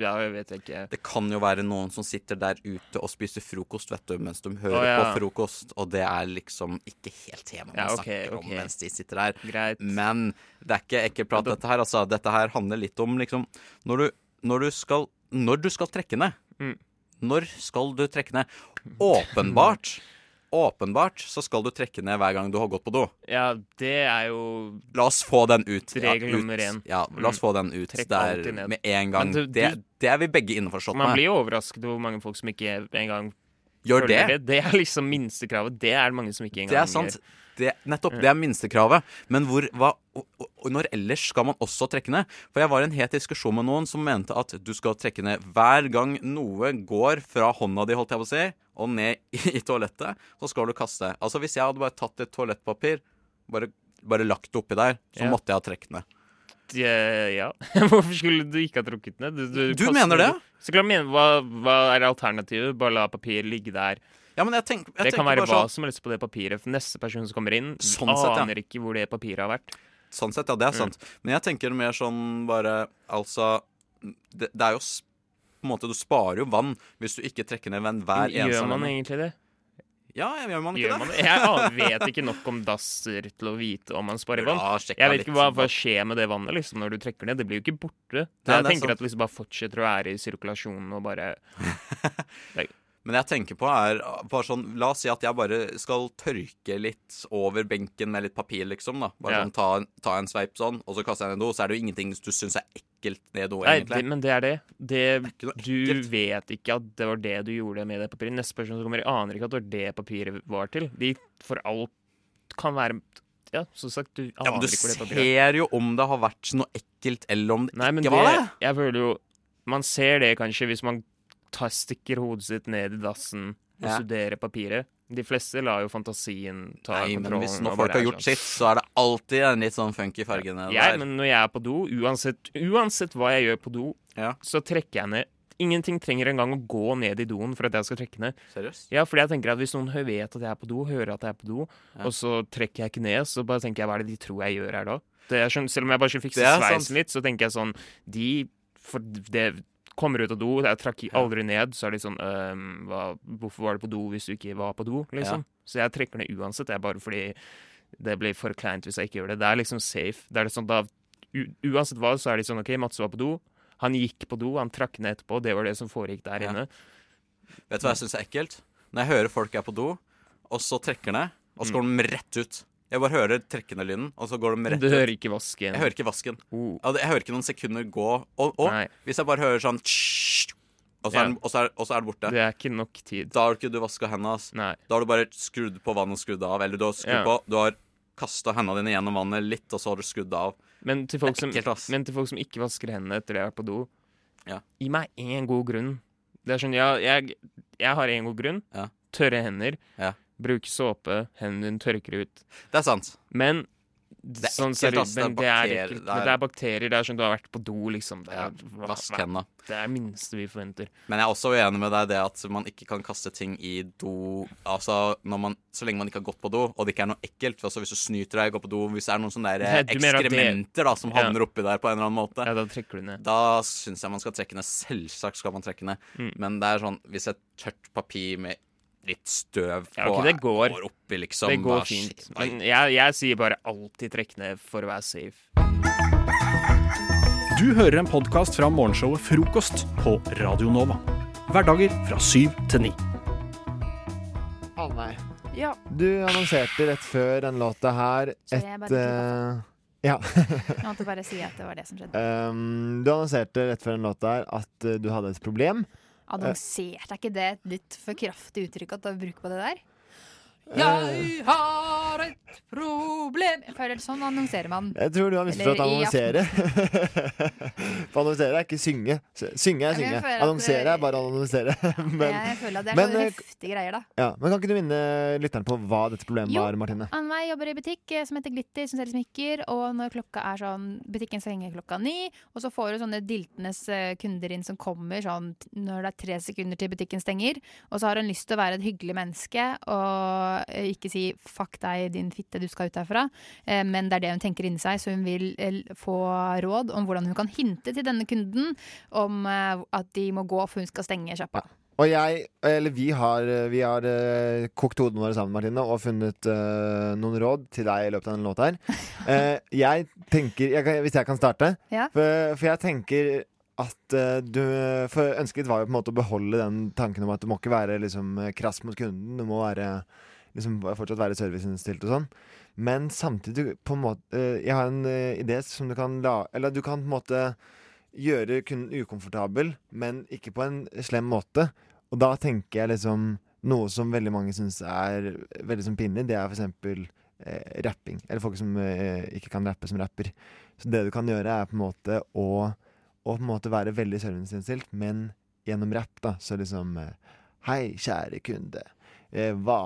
Ja, jeg vet ikke. Det kan jo være noen som sitter der ute og spiser frokost vet du, mens de hører oh, ja. på frokost, og det er liksom ikke helt temaet man Ja, okay, snakker om mens de sitter der. Greit. Men det er ikke ekkelprat, dette her. Altså, dette her handler litt om liksom Når du, når du skal Når du skal trekke ned. Mm. Når skal du trekke ned? Åpenbart. Åpenbart så skal du trekke ned hver gang du har gått på do. Ja, det er jo La oss få den ut. Regel nummer én. Ja, la oss Mm. få den ut Trekk der med en gang. Du- det, det er vi begge innforstått Man blir jo overrasket over hvor mange folk som ikke engang Gjør det? Det er liksom minstekravet. Det er det mange som ikke engang Det er sant. Det, nettopp. Det er minstekravet. Men hvor, hva, og, og når ellers skal man også trekke ned? For jeg var i en het diskusjon med noen som mente at du skal trekke ned hver gang noe går fra hånda di, holdt jeg på å si, og ned i, i toalettet, så skal du kaste. Altså hvis jeg hadde bare tatt et toalettpapir, bare, bare lagt det oppi der, så Ja. måtte jeg ha trukket ned. Ja, ja. *laughs* Hvorfor skulle du ikke ha trukket ned? Du kaster mener det? Så klart, mener, hva, hva er alternativet? Bare la papir ligge der? Ja, men jeg tenk, jeg det kan være hva sånn- som helst på det papiret. For neste person som kommer inn, Sånn sett, ja. aner ikke hvor det papiret har vært. Sånn sett, ja, det er Mm. Men jeg tenker mer sånn bare Altså, det, det er jo På en måte, du sparer jo vann hvis du ikke trekker ned vann hver eneste Gjør man egentlig det? Ja, gjør man ikke Gjør man det? Jeg vet ikke nok om dasser til å vite om man sparer vann. Jeg vet ikke hva, hva skjer med det vannet liksom, når du trekker ned. Det blir jo ikke borte. Nei, jeg er tenker sånn. at det liksom bare fortsetter å være i sirkulasjonen og bare *laughs* Men jeg tenker på er bare sånn La oss si at jeg bare skal tørke litt over benken med litt papir, liksom. da Bare Ja. sånn ta, ta en sveip sånn, og så kaster jeg ned do. Så er det jo ingenting du syns er ekkelt ned do, do, Nei, egentlig. det, men det er det. det noe du vet ikke at det var det du gjorde med det papiret. Neste person som kommer, aner ikke at det var det papiret var til. De for alt kan være Ja, som sagt, du aner Ja, men du ikke hvor det papiret er. ser jo om det har vært noe ekkelt, eller om det Nei, men ikke var det. det, jeg føler jo Man ser det kanskje hvis man tar, stikker hodet sitt ned i dassen og Ja. studerer papiret. De fleste lar jo fantasien ta Nei, men hvis når folk har gjort sitt, så er det alltid en litt sånn funky fargene ja, der. men når jeg er på do, uansett, uansett hva jeg gjør på do, så trekker jeg ned. Ingenting trenger engang å gå ned i doen for at jeg skal trekke ned. Seriøst? Ja, fordi jeg tenker at Hvis noen vet at jeg er på do, hører at jeg er på do, Ja. og så trekker jeg ikke ned, så bare tenker jeg hva er det de tror jeg gjør her da? Det er sånn, selv om jeg bare skal fikse sveisen litt, så tenker jeg sånn De for det kommer ut av do, jeg trakk aldri ned, så er det sånn um, hva, Hvorfor var du på do hvis du ikke var på do? liksom. Så jeg trekker ned uansett, det er bare fordi det blir for kleint hvis jeg ikke gjør det. Det er liksom safe. Det er det sånn da Uansett hva, så er det sånn OK, Mats var på do. Han gikk på do, han trakk ned etterpå, det var det som foregikk der Ja. inne. Vet du hva jeg syns er ekkelt? Når jeg hører folk er på do, og så trekker ned, og så går de rett ut. Jeg bare hører trekkende lyden, og så går de rett ut. Du hører ikke vasken? Jeg hører ikke vasken. Uh. Jeg hører ikke noen sekunder gå. Og, og hvis jeg bare hører sånn og, så er Ja. den, og, så er, og så er det borte. Det er ikke nok tid. Da har du ikke du vaska hendene. Nei. Da har du bare skrudd på vannet og skrudd av. Eller du har skrudd Ja. på Du har kasta hendene dine gjennom vannet litt, og så har du skrudd av. Men til, folk som, ekkelt, men til folk som ikke vasker hendene etter de har vært på do, Ja. gi meg én god grunn. Det er sånn, ja, jeg, jeg har én god grunn. Ja. Tørre hender. Ja. Bruke såpe. Hendene dine tørker ut. Det er sant. Men Det er sånn ekkelt, ass. Det men det er bakterier. Det er- det er bakterier. Det er sånn du har vært på do, liksom. Det er, Vask hendene. Det er det minste vi forventer. Men jeg er også uenig med deg det at man ikke kan kaste ting i do Altså, man, Så lenge man ikke har gått på do, og det ikke er noe ekkelt. Altså, hvis du snyter deg, går på do Hvis det er noen sånne *laughs* der ekskrementer da som Ja. oppi der på en eller annen måte, Ja, da trekker du ned. da syns jeg man skal trekke ned. Selvsagt skal man trekke ned. Mm. Men det er sånn hvis et tørt papir med litt støv Ja, på ok, det går. oppi, liksom det går bare fint. Men jeg, jeg sier bare alltid trekk ned for å være safe. Du hører en podkast fra morgenshowet Frokost på Radio Nova. Hverdager fra syv til ni. Anne, Ja. du annonserte rett før den låta her et eh, Ja. *laughs* Jeg måtte bare si at det var det som skjedde. um, du annonserte rett før den låta her at eh, du hadde et problem. Annonsert, er ikke det et litt for kraftig uttrykk at du bruker på det der? Jeg har et problem Jeg føler sånn annonserer man. Jeg tror du har misforstått annonsere. *laughs* For annonsere er ikke synge. Synge er synge. Annonsere er bare annonsere. *laughs* Men, jeg føler at det er men, så eh, greier, da. ja, men kan ikke du minne lytteren på hva dette problemet Jo. var, Martine? Annveig jobber i butikk eh, som heter Glitter, som selger smykker. Og når klokka er sånn Butikken stenger klokka ni, og så får du sånne diltende eh, kunder inn som kommer sånn når det er tre sekunder til butikken stenger. Og så har hun lyst til å være et hyggelig menneske og ikke si 'fuck deg, din fitte, du skal ut herfra'. Eh, Men det er det hun tenker inni seg, så hun vil eh, få råd om hvordan hun kan hinte til denne kunden om eh, at de må gå, for hun skal stenge sjappa. Og jeg, eller vi har, vi har uh, kokt hodene våre sammen, Martine, og funnet uh, noen råd til deg i løpet av denne låta her. Uh, *laughs* jeg tenker, jeg kan, Hvis jeg kan starte? Ja. For, for jeg tenker at eh, du For ønsket var jo på en måte å beholde den tanken om at du må ikke være liksom krass mot kunden. Du må være liksom fortsatt være serviceinnstilt og sånn. Men samtidig på en måte eh, Jeg har en eh, idé som du kan la Eller du kan på en måte gjøre kunden ukomfortabel, men ikke på en slem måte. Og da tenker jeg liksom Noe som veldig mange syns er veldig som pinlig, det er eksempel eh, rapping. Eller folk som eh, ikke kan rappe, som rapper. Så det du kan gjøre, er på en måte å, å på en måte være veldig serviceinnstilt, men gjennom rapp, da, så liksom eh, Hei, kjære kunde. Eh, hva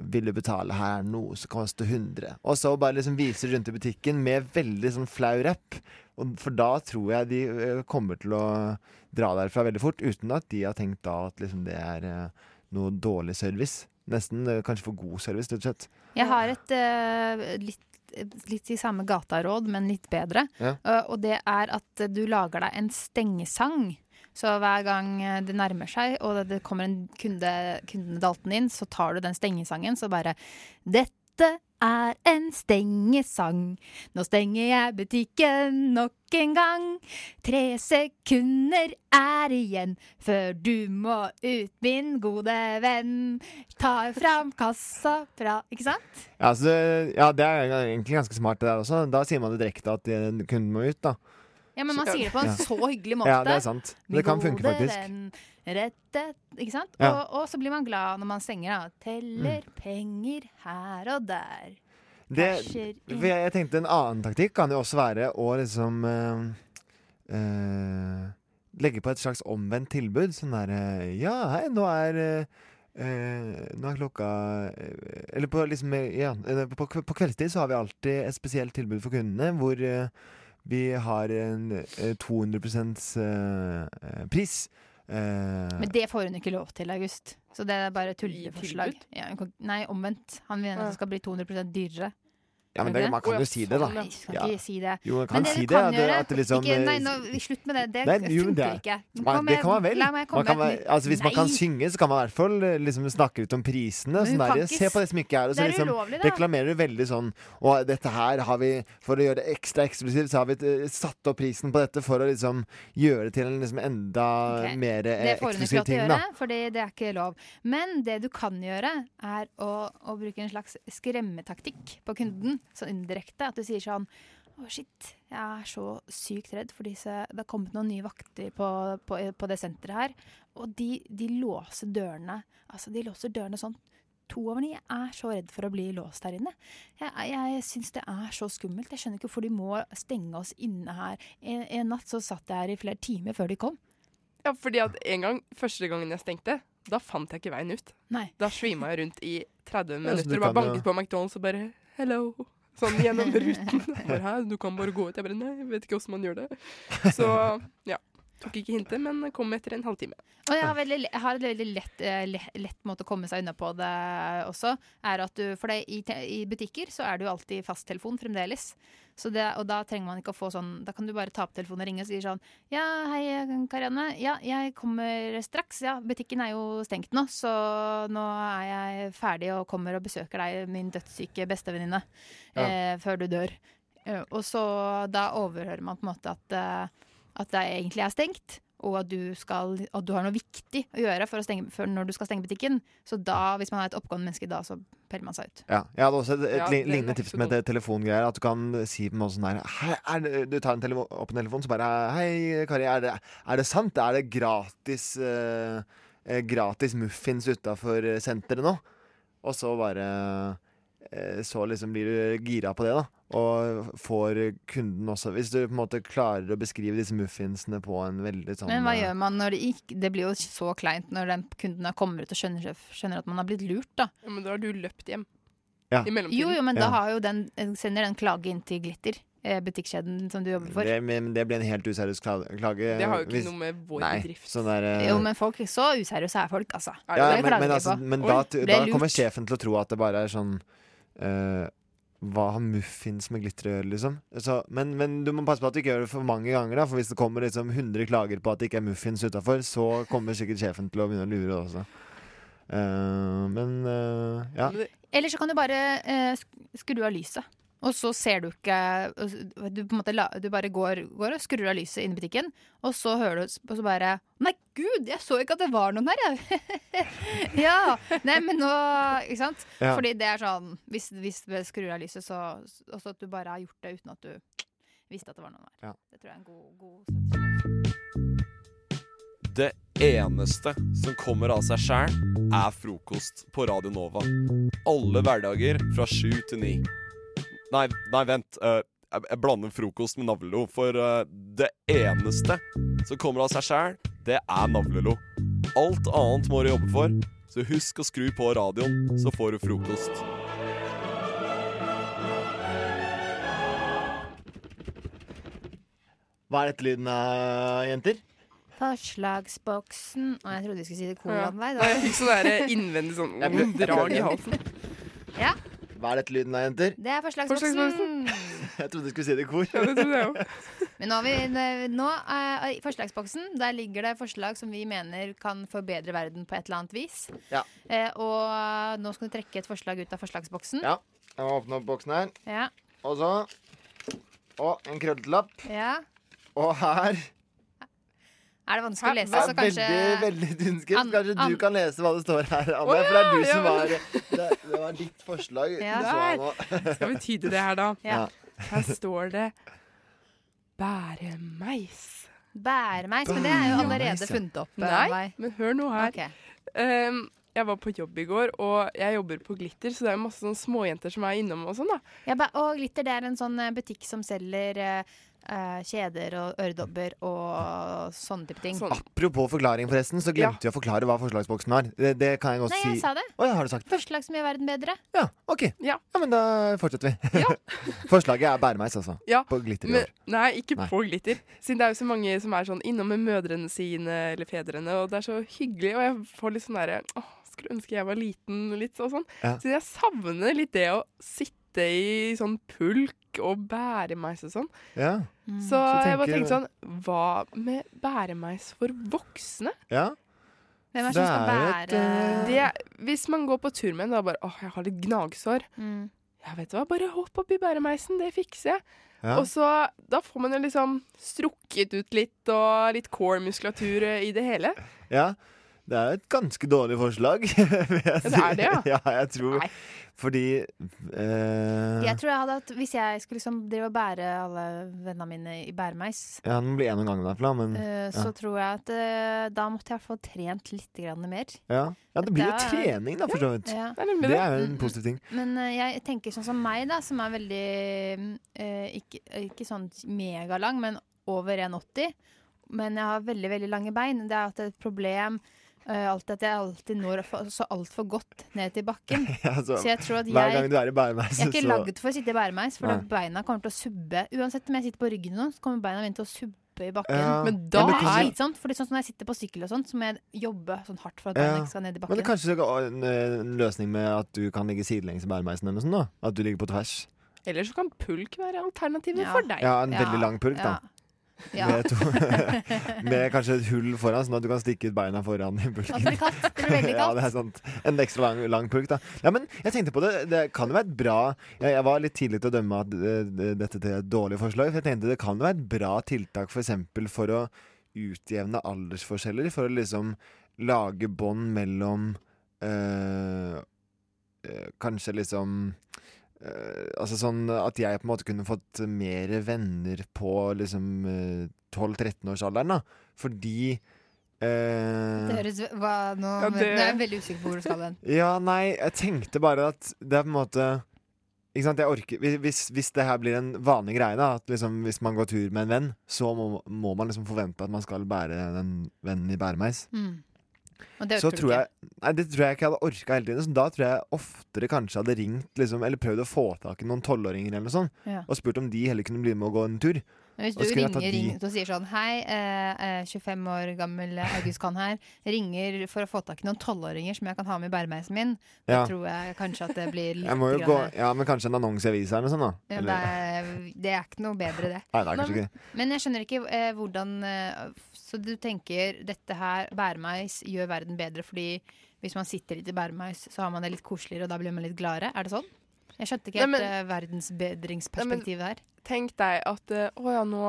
vil du betale her nå som koster 100? Og så bare liksom viser rundt i butikken med veldig sånn flau rapp. For da tror jeg de eh, kommer til å dra derfra veldig fort, uten at de har tenkt da at liksom det er eh, noe dårlig service. Nesten kanskje for god service, rett og slett. Jeg har et uh, litt, litt i samme gata-råd, men litt bedre. Ja. Uh, og det er at du lager deg en stengesang. Så hver gang eh, det nærmer seg, og det- kommer en kunde, kunden dalten inn, så tar du den stengesangen, så bare Dette er en stengesang. Nå stenger jeg butikken nok en gang. Tre sekunder er igjen før du må ut, min gode venn. Ta fram kassa fra Ikke sant? Ja, så, ja, det er egentlig ganske smart, det der også. Da sier man det direkte at kunden må ut, da. Ja, men man sier det på en så hyggelig måte. Ja, det er sant. Det kan funke, faktisk. venn, rette, ikke sant? Ja. Og, og så blir man glad når man stenger. av. Teller penger her og der. Det, jeg, tenkte En annen taktikk kan jo også være å liksom eh, eh, Legge på et slags omvendt tilbud. Sånn derre Ja, hei, nå er Uh, eh, Nå er klokka eh, Eller på liksom eh, Ja, eh, på, på, kveldstid så har vi alltid et spesielt tilbud for kundene hvor eh, vi har en eh, 200 eh, pris. Eh, Men det får hun ikke lov til, August. Så det er bare tulleforslag. Ja, nei, omvendt. Han mener at det skal bli 200% dyrere. Ja, men det, man kan jo si det, da. Jeg skal ikke si det. Jo, man kan Men det si det. kan det- gjøre- at det liksom, ikke, Nei, eh, nå, slutt med det. Det Nei, jo, funker det- ikke. Man, det kan man vel. Man kan, altså, hvis man kan synge, så kan man i hvert fall eh, liksom, snakke litt om prisene. Sånn der, ikke se på det smykket her. Og så Det er liksom, ulovlig, da. reklamerer du veldig sånn Og dette her har vi For å gjøre det ekstra eksklusivt, så har vi uh, satt opp prisen på dette for å liksom gjøre det til en liksom enda okay. mer ting ikke eksklusiv da. gjøre, for det er ikke lov. Men det du kan gjøre, er å, å bruke en slags skremmetaktikk på kunden. Sånn indirekte. At du sier sånn Å, shit, jeg er så sykt redd for disse Det har kommet noen nye vakter på, på, på det senteret her. Og de, de låser dørene. Altså, de låser dørene sånn to over ni. Jeg er så redd for å bli låst her inne. Jeg, jeg syns det er så skummelt. Jeg skjønner ikke hvorfor de må stenge oss inne her. En, en natt så satt jeg her i flere timer før de kom. Ja, fordi at en gang, første gangen jeg stengte, da fant jeg ikke veien ut. Nei. Da svima jeg rundt i 30 Ja, minutter og bare jo- banket på McDonald's og bare Hello. Sånn gjennom ruten. Bare, du kan bare gå ut. Jeg bare Nei, jeg vet ikke hvordan man gjør det. Så ja. Tok ikke hintet, men kom etter en halvtime. Og jeg har, veldig, jeg har en veldig lett, eh, lett, lett måte å komme seg unna på det også. Er at du, for det, i, I butikker så er det jo alltid fasttelefon fremdeles. Så det, og da trenger man ikke å få sånn Da kan du bare ta opp telefonen og ringe og si sånn Ja, hei, Karianne. Ja, jeg kommer straks. Ja, butikken er jo stengt nå, så nå er jeg ferdig og kommer og besøker deg, min dødssyke bestevenninne, Ja. eh, før du dør. Eh, og så da overhører man på en måte at, eh, at det egentlig er stengt, og at du, skal, at du har noe viktig å gjøre for å stenge, for når du skal stenge butikken. Så da, hvis man er et oppgående menneske, da så peller man seg ut. Ja, jeg hadde også et, et Ja, lignende tips med det telefongreier. At du kan si på noe sånn der Hei, er det, Du tar en telefon, opp en telefon, så bare Hei, Kari, er det, er det sant? Er det gratis eh, eh, Gratis muffins utafor senteret nå? Og så bare Så liksom blir du gira på det, da. Og får kunden også Hvis du på en måte klarer å beskrive disse muffinsene på en veldig sånn Men hva eh, gjør man når det ikke Det blir jo så kleint når den kunden kommer ut og skjønner, skjønner at man har blitt lurt, da. Ja, men da har du løpt hjem. Ja. I mellomtiden. Jo, jo, men Ja. da har jo den, sender den klage inn til Glitter, eh, butikkjeden som du jobber for. det, men det blir en helt useriøs klage. Det har jo ikke hvis- noe med vår Nei, bedrift. Sånn der, eh, Jo, men folk, så useriøse er folk, altså. Ja, men, men, altså, men da, da kommer sjefen til å tro at det bare er sånn eh, Hva har muffins med glitter å gjøre, liksom? Så, men, men du må passe på at du ikke gjør det for mange ganger, da. For hvis det kommer liksom 100 klager på at det ikke er muffins utafor, så kommer sikkert sjefen til å begynne å lure også. Uh, men uh, ja. Eller så kan du bare uh, sk- skru av lyset. Og så ser du ikke Du, på en måte du bare går, går og skrur av lyset inne i butikken, og så hører du og så bare Nei, gud, jeg så ikke at det var noen her, jeg. *laughs* ja. Nei, men nå Ikke sant? Ja. Fordi det er sånn Hvis, hvis du skrur av lyset, så også at du bare har gjort det uten at du visste at det var noen her. Ja. Det tror jeg er en god, god Det eneste som kommer av seg sjæl, er frokost på Radio Nova. Alle hverdager fra sju til ni. Nei, nei, vent. Uh, jeg, jeg blander frokost med navlelo, for uh, det eneste som kommer av seg sjæl, det er navlelo. Alt annet må du jobbe for, så husk å skru på radioen, så får du frokost. Hva er dette lyden av, jenter? Forslagsboksen Å, jeg trodde vi skulle si det Ja. kolanvei. Nei, *laughs* jeg fikk sånn der innvendig sånn Jeg drag i halsen. Ja, Hva er dette lyden da, jenter? det er forslagsboksen. *laughs* Jeg trodde du skulle si det i kor. Ja, det trodde jeg òg. *laughs* Men nå, er vi, nå eh, i forslagsboksen der ligger det forslag som vi mener kan forbedre verden på et eller annet vis. Ja. Eh, og nå skal du trekke et forslag ut av forslagsboksen. Ja. Jeg må åpne opp boksen her. Ja. Og så Og en krøllelapp. Ja. Og her Er det vanskelig å lese, er så kanskje Veldig, veldig tynnskrift. An- Kanskje an- du kan lese hva det står her, Anne. Å, for det er du ja, som var det, det var ditt forslag. Ja. Skal vi tyde det her, da? Ja. Her står det bæremeis. Bæremeis, men det er jo allerede Bæremeis, ja. funnet opp. eh, Nei, men hør nå her. Um, jeg var på jobb i går, og jeg jobber på Glitter, så det er masse småjenter som er innom og sånn, da. Ja, og Glitter det er en sånn eh, butikk som selger eh, eh, kjeder og øredobber og sånne type ting. Apropos forklaring, forresten, så glemte vi å forklare hva forslagsboksen var. Det, det kan jeg godt Nei, si. jeg sa det. Å ja, har du sagt det? Forslag som gjør verden bedre. Ja, OK. Ja. men da fortsetter vi. *laughs* Forslaget er bæremeis, altså. Ja, På glitter i men, år. Nei, ikke Nei. på glitter. Siden det er jo så mange som er sånn innom med mødrene sine eller fedrene, og det er så hyggelig, og jeg får litt sånn derre Åh, skulle ønske jeg var liten, litt og sånn. Ja. Så jeg savner litt det å sitte i sånn pulk og bæremeis og sånn. Ja. Så, Så jeg bare tenkte sånn Hva med bæremeis for voksne? Ja. Hvem er det som skal bære et, Det, hvis man går på tur med en, da bare Åh, jeg har litt gnagsår. Mm. Ja, vet du hva, bare hopp oppi bæremeisen, det fikser jeg. Ja. Og så, da får man jo liksom strukket ut litt, og litt core-muskulatur i det hele. Ja. Det er et ganske dårlig forslag. *laughs* det er det, ja? ja, jeg tror Fordi eh, Jeg tror jeg hadde hatt Hvis jeg skulle liksom drive og bære alle vennene mine i bæremeis, Ja, den blir en om gangen, i hvert fall. Men eh, ja. så tror jeg at eh, da måtte jeg få trent litt grann mer. ja. ja, det blir jo er- trening, da, for så vidt. Ja. Det er jo en positiv ting. Men eh, jeg tenker sånn som meg, da, som er veldig eh, ikke, ikke sånn megalang, men over 1,80. Men jeg har veldig, veldig lange bein. Det er at det er et problem eh, alltid at jeg alltid når fa- så altfor godt ned til bakken. *laughs* Ja, så så jeg tror at hver jeg gang du er i bæremeis, Jeg er ikke så- lagd for å sitte i bæremeis, for da beina kommer til å subbe. Uansett om jeg sitter på ryggen nå, så kommer beina mine til å subbe i bakken. Ja. Men Ja, da men er det slitsomt. For sånn som når jeg sitter på sykkel og sånt, så må jeg jobbe sånn hardt for at Ja. beina ikke skal ned i bakken. Men det er kanskje en løsning med at du kan ligge sidelengs i bæremeisen eller noe sånt? da? At du ligger på tvers? Eller så kan pulk være alternativet Ja. for deg. Ja, en veldig lang pulk, da. Ja. Med, to, *laughs* med kanskje et hull foran, sånn at du kan stikke ut beina foran i pulken. Det blir kaldt. Det blir veldig *laughs* kaldt. er sant. En ekstra lang, lang pulk, da. Ja, men jeg tenkte på det. Det kan jo være et bra Jeg, jeg var litt tidlig til å dømme at, uh, dette til et dårlig forslag. For jeg tenkte det kan jo være et bra tiltak for eksempel for å utjevne aldersforskjeller. For å liksom lage bånd mellom eh, eh, Kanskje liksom Altså sånn at jeg på en måte kunne fått mer venner på liksom eh, 12-13-årsalderen, da. Fordi Uh, Det høres hva, nå, Ja, det- nå er jeg veldig usikker på hvor du skal hen. *laughs* ja, nei, jeg tenkte bare at det er på en måte ikke sant, jeg orker Hvis, hvis det her blir en vanlig greie, da at liksom, hvis man går tur med en venn, så må, må man liksom forvente at man skal bære den vennen i bæremeis. Mm. Så tror jeg Nei, det tror jeg ikke jeg hadde orka hele tiden. Så da tror jeg oftere kanskje hadde ringt liksom, eller prøvd å få tak i noen tolvåringer eller noe sånt, Ja. og spurt om de heller kunne bli med og gå en tur. Men hvis du ringer, ringer og sier sånn Hei, eh, eh, 25 år gammel August Kahn her. Ringer for å få tak i noen tolvåringer som jeg kan ha med i bæremeisen min. Ja. Tror jeg kanskje at det blir litt *laughs* Jeg må jo gå, ja, men kanskje en annonse i avisa eller noe sånt, da. ja, det, er, det er ikke noe bedre, det. Nei, det er kanskje men, ikke men jeg skjønner ikke eh, hvordan eh, Så du tenker dette her, bæremeis, gjør verden bedre fordi hvis man sitter litt i bæremeis, så har man det litt koseligere, og da blir man litt gladere? Er det sånn? Jeg skjønte ikke Nei, helt men- eh, verdensbedringsperspektivet her. Tenk deg at eh, å ja, nå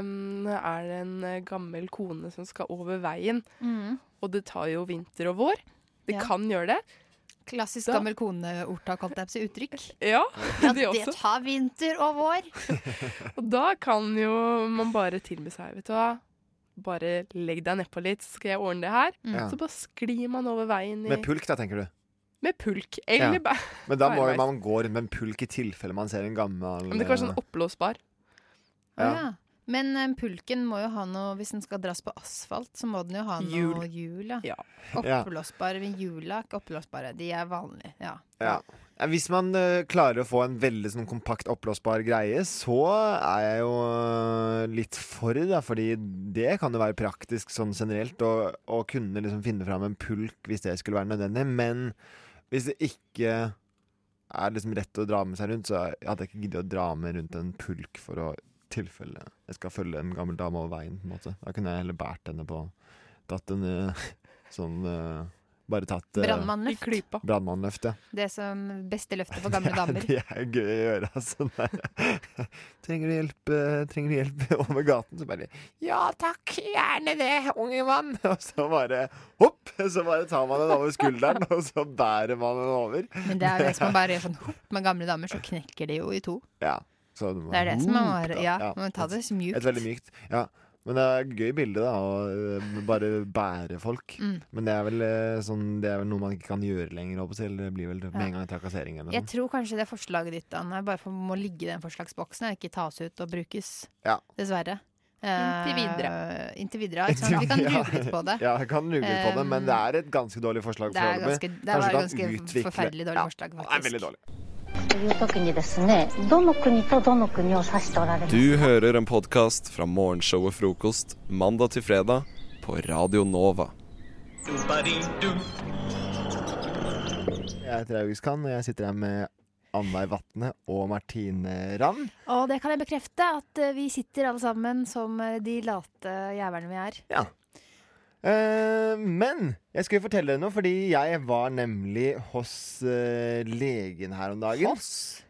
um, er det en eh, gammel kone som skal over veien. Mm. Og det tar jo vinter og vår. Det Ja. kan gjøre det. Klassisk Da- gammel kone-ordtak, holdt jeg på å si. Uttrykk. *laughs* Ja, Ja, de det tar vinter og vår. *laughs* Og da kan jo man bare tilby seg, vet du hva. Bare legg deg nedpå litt, så skal jeg ordne det her. Mm. Så bare sklir man over veien i Med pulk, da, tenker du? Med pulk. Eller Ja. Men da må jo man gå rundt med en pulk i tilfelle man ser en gammel Men det er kanskje sånn oppblåsbar. Ja. ja. Men um, pulken må jo ha noe Hvis den skal dras på asfalt, så må den jo ha Hjul. noe hjul. Ja. Oppblåsbare hjula ikke oppblåsbare. De er vanlige. Ja. Ja. Ja, Hvis man uh, klarer å få en veldig sånn kompakt oppblåsbar greie, så er jeg jo uh, litt for, det. fordi det kan jo være praktisk sånn generelt å, å kunne liksom finne fram en pulk hvis det skulle være nødvendig. Men hvis det ikke er liksom rett å dra med seg rundt, så hadde jeg ikke giddet å dra med rundt en pulk for å tilfelle jeg skal følge en gammel dame over veien. på en måte Da kunne jeg heller båret henne på Tatt en sånn eh, *laughs* Bare tatt eh, Brannmannløft. Brannmannløft, ja. Det som beste løftet for *laughs* gamle damer. Det er gøy å gjøre. Altså. Nei. *laughs* Trenger du hjelp, eh, trenger du hjelp *laughs* over gaten? Så bare Ja takk, gjerne det, unge mann. Og så bare hopp! Så bare tar man den over skulderen, og så bærer man den over. Men det er jo hvis man bare gjør sånn hopp med gamle damer, så knekker de jo i to. Ja. Så må- Det er det som man må Hopp. Ja, man må ta det mjukt. Et veldig mykt. Ja. Men det er et gøy bilde, da. Å øh, bare bære folk. Mm. Men det er, vel, øh, sånn, det er vel noe man ikke kan gjøre lenger. håper jeg, Eller det blir vel med Ja. en gang trakassering eller Jeg tror kanskje det forslaget ditt Anne, bare for, må ligge i den forslagsboksen og ikke tas ut og brukes. Ja. Dessverre. Inntil videre. Uh, inntil videre. Ikke sant? Vi kan ruge litt på det. *laughs* Ja, jeg kan ruge litt på det, men det er et ganske dårlig forslag. det er ganske- det er ganske utvikle- forferdelig dårlig ja, forslag, Det er veldig dårlig. Du hører en podkast fra morgenshow og Frokost mandag til fredag på Radio Nova. Jeg heter August Kann, og jeg sitter her med Anna i Vatnet og Martine Ramm. Og det kan jeg bekrefte, at eh, vi sitter alle sammen som eh, de late jævlene vi er. Ja, Eh, men jeg skulle fortelle dere noe, fordi jeg var nemlig hos uh, legen her om dagen. Hos?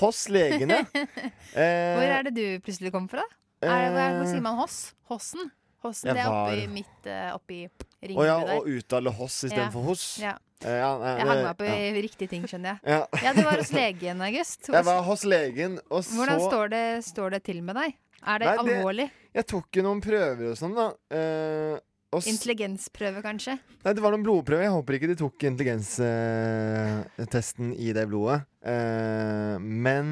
Hos legen, ja. *laughs* Eh, Hvor er det du plutselig kom fra? Er det, hvor sier man hoss? Hossen? Hossen, det er oppi midt oppi Å oh, ja, der. og uttale hoss istedenfor hos. Ja. Ja, nei, Jeg hang meg på ja. riktige ting, skjønner jeg. Ja. Ja, du var hos legen, August. Jeg var hos legen, og så Hvordan står det, står det til med deg? Er det Nei, det- alvorlig? Jeg tok jo noen prøver og sånn, da. Eh, og s- Intelligensprøve, kanskje? Nei, det var noen blodprøver. Jeg håper ikke de tok intelligenstesten i det blodet. Eh, men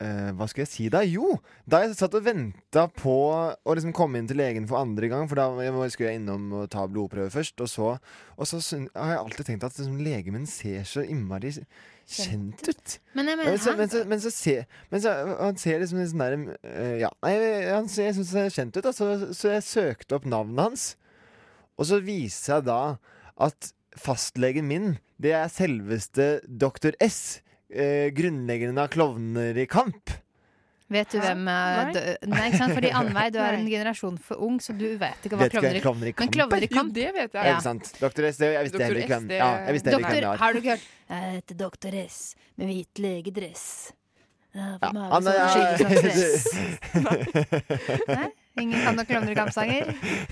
eh, hva skulle jeg si da? Jo, da jeg satt og venta på å liksom komme inn til legen for andre gang, for da skulle jeg innom og ta blodprøve først, og så, og så har jeg alltid tenkt at liksom, legen min ser så innmari kjent ut. Men jeg mener, Men så, men så, men så ser men så, Han ser liksom sånn der eh, Ja, nei, han ser, jeg syns han ser kjent ut, da, så, så jeg søkte opp navnet hans. Og så viser jeg da at fastlegen min, det er selveste Dr. S. Eh, grunnleggeren av Klovner i kamp. Vet du hvem eh, Nei. Nei, ikke sant? Fordi *laughs* Annveig, du er en generasjon for ung, så du vet ikke hva klovner i kamp Men klovner i kamp Jo, det vet jeg. Ja. Sant? Dr. S, det, jeg visste heller ikke hvem det- ja, Doktor, var. har du ikke hørt? Jeg heter Doktor S med hvit legedress. Ja, Ja, som stress. *laughs* Nei? Ingen kan noen klovner i kampsanger?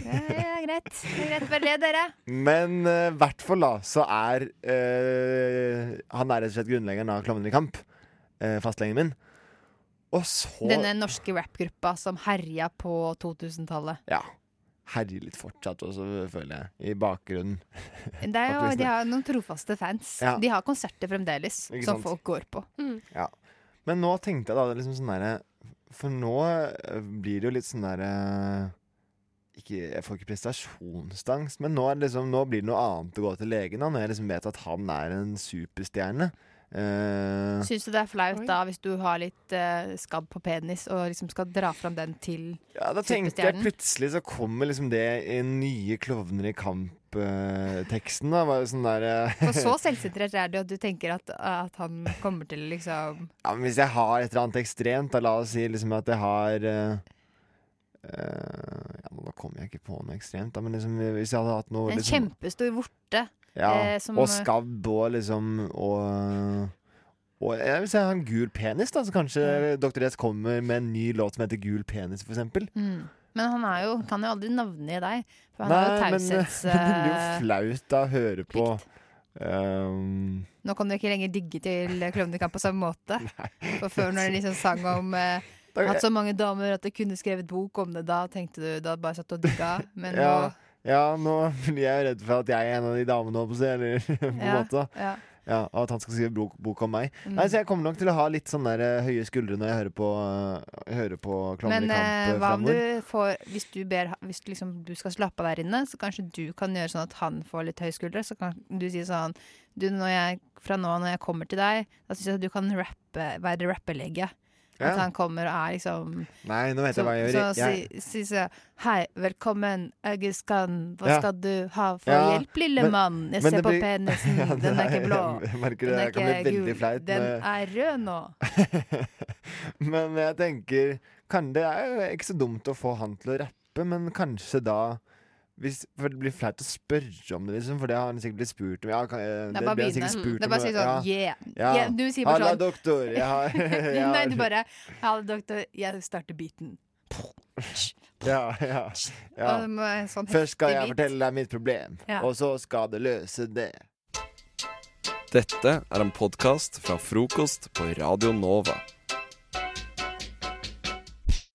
Ja, ja, greit. Det greit. Bare le, dere. Men i hvert fall da, så er uh, Han er rett og slett grunnleggeren av Klovner i kamp. uh, fastlegen min. Og så Denne norske rappgruppa som herja på 2000-tallet. Ja. Herjer litt fortsatt også, føler jeg. I bakgrunnen. Det er jo, de har noen trofaste fans. Ja. De har konserter fremdeles, Ikke som sant? folk går på. Ja. Men nå tenkte jeg da liksom sånn derre For nå eh, blir det jo litt sånn derre ikke, Jeg får ikke prestasjonsangst, men nå, er det liksom, nå blir det noe annet å gå til legen da, når jeg liksom vet at han er en superstjerne. Eh, Syns du det er flaut da hvis du har litt uh, skabb på penis og liksom skal dra fram den til ja, da tenkte jeg plutselig så kommer liksom det i nye Klovner i kamp-teksten. da sånn der uh, For så *laughs* selvsentrert er det at du tenker at, at han kommer til liksom Ja, men Hvis jeg har et eller annet ekstremt, da la oss si liksom at jeg har eh, eh, ja, Da kommer jeg ikke på noe ekstremt, da, men liksom, hvis jeg hadde hatt noe En liksom, kjempestor vorte. Ja, eh, som, Og skabb og liksom Og, og jeg vil si har en gul penis, da, så kanskje Dr. S kommer med en ny låt som heter Gul penis, for eksempel. Mm. Men han er jo, kan jo aldri navngi deg. For han har jo men men *laughs* det blir jo eh, flaut å høre på um, Nå kan du ikke lenger digge til Klovnekamp på samme måte. *laughs* For før når de liksom sang om eh, Hatt så mange damer at jeg kunne skrevet bok om det, da tenkte du da bare satt og digga. Men ja, nå ja, nå blir jeg redd for at jeg er en av de damene, holdt på å si, eller *laughs* på en måte. ja. Ja, og at han skal skrive bok, bok om meg. Mm. Nei, Så jeg kommer nok til å ha litt sånne der uh, høye skuldre når jeg hører på, uh, hører på Men eh, hva om du får Hvis du ber Hvis du liksom, du skal slappe av der inne, så kanskje du kan gjøre sånn at han får litt høye skuldre. Så kan du si sånn Du, når jeg, fra nå av når jeg kommer til deg, da syns jeg at du kan rappe, være rappelege. At han kommer og er liksom Nei, nå vet jeg hva jeg gjør. Så Jeg- si, Hei, velkommen, jeg er Skan. Hva skal du ha for hjelp, lille mann? Jeg ser på penisen, *laughs* den er ikke blå. Den er ikke gul. Den er rød nå. *laughs* Men jeg tenker kan, Det er jo ikke så dumt å få han til å rappe, men kanskje da hvis, For det blir flaut å spørre om det, liksom, for det har han sikkert blitt spurt om. Ja, kan, Det bare blir han sikkert spurt Det er bare å si sånn, yeah. Ja. Yeah, du sier bare Halla, sånn. doktor. Jeg har, jeg har Nei, du bare Halla, doktor, jeg starter beaten. Ja, ja. ja. Sånn Først skal jeg fortelle deg mitt problem, Ja. og så skal det løse det. Dette er en podkast fra frokost på Radio Nova.